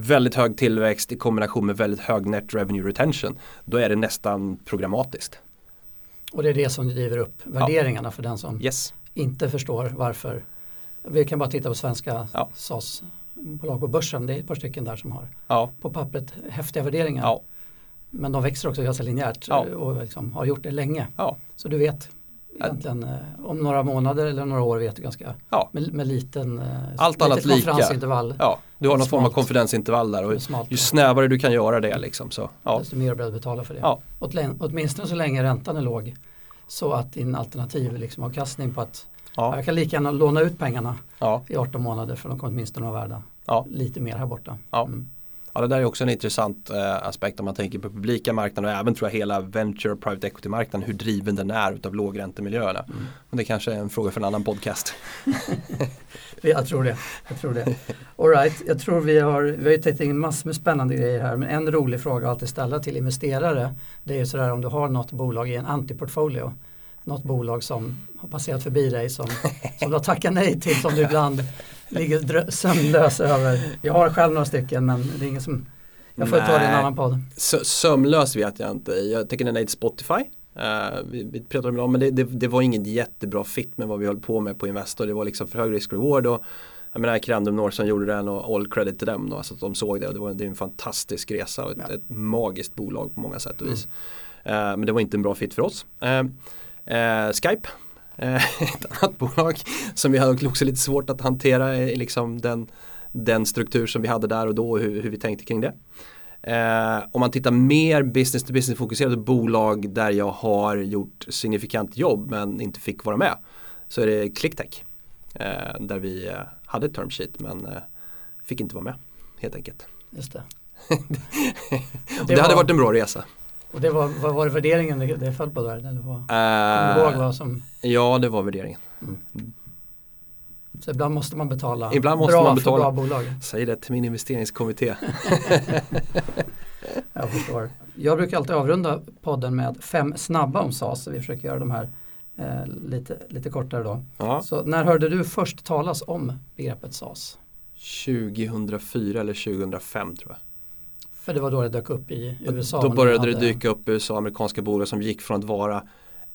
väldigt hög tillväxt i kombination med väldigt hög net revenue retention då är det nästan programmatiskt. Och det är det som driver upp värderingarna för den som Yes. inte förstår varför. Vi kan bara titta på svenska Ja. SAS-bolag på börsen. Det är ett par stycken där som har Ja, på pappret häftiga värderingar. ja, Men de växer också ganska linjärt Ja. och liksom har gjort det länge. ja, Så du vet egentligen eh, om några månader eller några år vet du ganska ja. med, med liten eh, Allt annat konferensintervall. ja. Du har någon form av Smalt. konfidensintervall där och smalt, ju snävare du kan göra det liksom så. Ja, desto mer beredd att betala för det. Ja. Åtmin- Åtminstone så länge räntan är låg så att din alternativ liksom avkastning på att ja, jag kan lika gärna låna ut pengarna ja, i 18 månader för de kommer åtminstone vara värda ja. lite mer här borta. Mm. Ja, det där är också en intressant eh, aspekt om man tänker på publika marknader och även tror jag hela venture och private equity-marknaden hur driven den är utav lågräntemiljöerna. Mm. Men det kanske är en fråga för en annan podcast. (laughs) Jag tror det. Jag tror det. All right, jag tror vi har, vi har ju tagit in massor med spännande grejer här men en rolig fråga att alltid ställa till investerare det är ju sådär om du har något bolag i en antiportfolio något bolag som har passerat förbi dig som, som du har tackat nej till som du ibland ligger sömnlös över. Jag har själv några stycken men det är ingen som jag får ta det i en Nej. annan podd. Sö- Sömlös vet jag inte. Jag tänker nej till Spotify. Eh, vi, vi pratade om det, men det, det, det var ingen jättebra fit med vad vi höll på med på Investor. Det var liksom för hög risk-reward och jag menar Crandom North som gjorde den och all credit till dem då, alltså att de såg det. Och det, var, det är en fantastisk resa och ett, Ja. ett magiskt bolag på många sätt och vis. Eh, men det var inte en bra fit för oss. Eh, Skype, eh, (laughs) ett annat bolag som vi hade också lite svårt att hantera i liksom den, den struktur som vi hade där och då och hur, hur vi tänkte kring det. Eh, om man tittar mer business to business fokuserade bolag där jag har gjort signifikant jobb men inte fick vara med så är det ClickTech. Eh, där vi eh, hade ett term sheet men eh, fick inte vara med helt enkelt. Just det. (laughs) Det, hade var- varit en bra resa. Och det var, vad var det värderingen det, det föll på där? Eller vad, ihåg vad som, ja det var värderingen. så ibland måste man betala Ibland måste bra man betala. för bra bolag. Säg det till min investeringskommitté. (laughs) (laughs) Jag förstår. Jag brukar alltid avrunda podden med fem snabba om SAS. Så vi försöker göra de här eh, lite, lite kortare då. Ja. Så när hörde du först talas om begreppet SAS? 2004 eller 2005 tror jag. För det var då det dök upp i USA. Då började det hade- dyka upp i USA amerikanska bolag som gick från att vara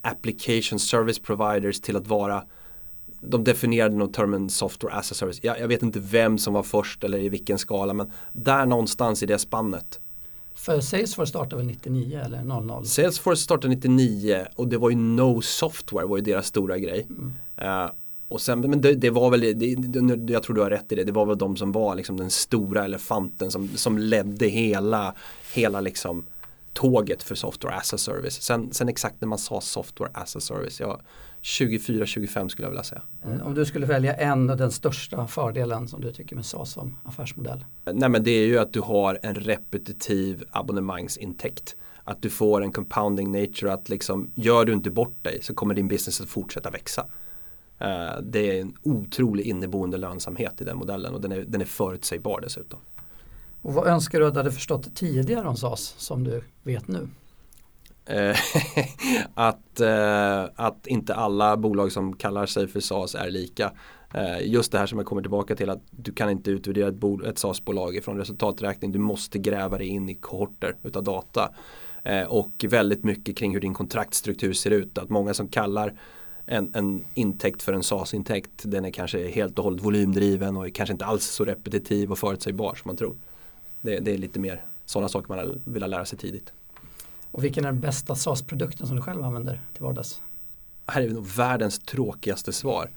application service providers till att vara de definierade nog termen software as a service. Jag, jag vet inte vem som var först eller i vilken skala men där någonstans i det spannet. För Salesforce startade väl 99 eller 00? Salesforce startade 99 och det var ju No Software var ju deras stora grej. Mm. Eh, och sen, men det, det var väl, det, det, jag tror du har rätt i det, det var väl de som var liksom den stora elefanten som, som ledde hela, hela liksom tåget för software as a service. Sen, sen exakt när man sa software as a service, ja, 24-25 skulle jag vilja säga. Eh, Om du skulle välja en av den största fördelen som du tycker med SAS som affärsmodell? Nej men det är ju att du har en repetitiv abonnemangsintäkt. Att du får en compounding nature att liksom gör du inte bort dig så kommer din business att fortsätta växa. Eh, det är en otrolig inneboende lönsamhet i den modellen och den är, den är förutsägbar dessutom. Och vad önskar du att du hade förstått tidigare om SAS som du vet nu? Eh, (laughs) att, eh, att inte alla bolag som kallar sig för SAS är lika. Just det här som jag kommer tillbaka till att du kan inte utvärdera ett, bol- ett SAS-bolag från resultaträkning. Du måste gräva dig in i kohorter utav data. Och väldigt mycket kring hur din kontraktstruktur ser ut. Att många som kallar en, en intäkt för en SAS-intäkt. Den är kanske helt och hållet volymdriven och kanske inte alls så repetitiv och förutsägbar som man tror. Det, det är lite mer sådana saker man vill lära sig tidigt. Och vilken är den bästa SAS-produkten som du själv använder till vardags? Här är nog världens tråkigaste svar.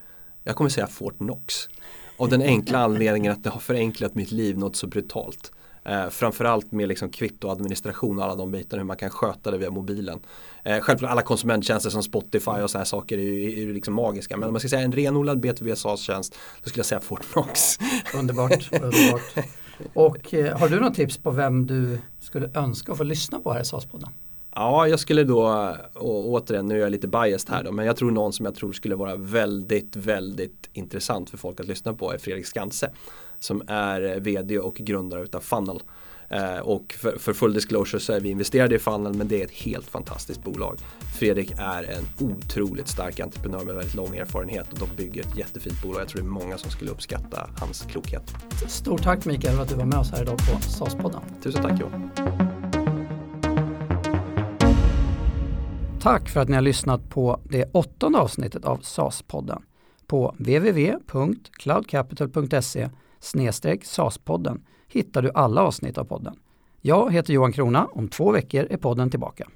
Jag kommer säga Fortnox. Av den enkla anledningen att det har förenklat mitt liv något så brutalt. Eh, framförallt med liksom kvittoadministration och alla de bitarna, hur man kan sköta det via mobilen. Eh, självklart alla konsumenttjänster som Spotify och sådana här saker är ju, är ju liksom magiska. Men om man ska säga en renodlad B2B SAS-tjänst, då skulle jag säga Fortnox. Underbart, underbart. Och eh, har du något tips på vem du skulle önska att få lyssna på här i SAS-podden? Ja, jag skulle då, och återigen, nu är jag lite biased här då, men jag tror någon som jag tror skulle vara väldigt, väldigt intressant för folk att lyssna på är Fredrik Skanse. Som är vd och grundare utav Funnel. Eh, och för, för, full disclosure så är vi investerade i Funnel men det är ett helt fantastiskt bolag. Fredrik är en otroligt stark entreprenör med väldigt lång erfarenhet och de bygger ett jättefint bolag. Jag tror det är många som skulle uppskatta hans klokhet. Stort tack Mikael för att du var med oss här idag på SAS-podden. Tusen tack Johan. Tack för att ni har lyssnat på det åttonde avsnittet av SAS-podden. På www.cloudcapital.se snedstreck SAS-podden hittar du alla avsnitt av podden. Jag heter Johan Krona, om två veckor är podden tillbaka.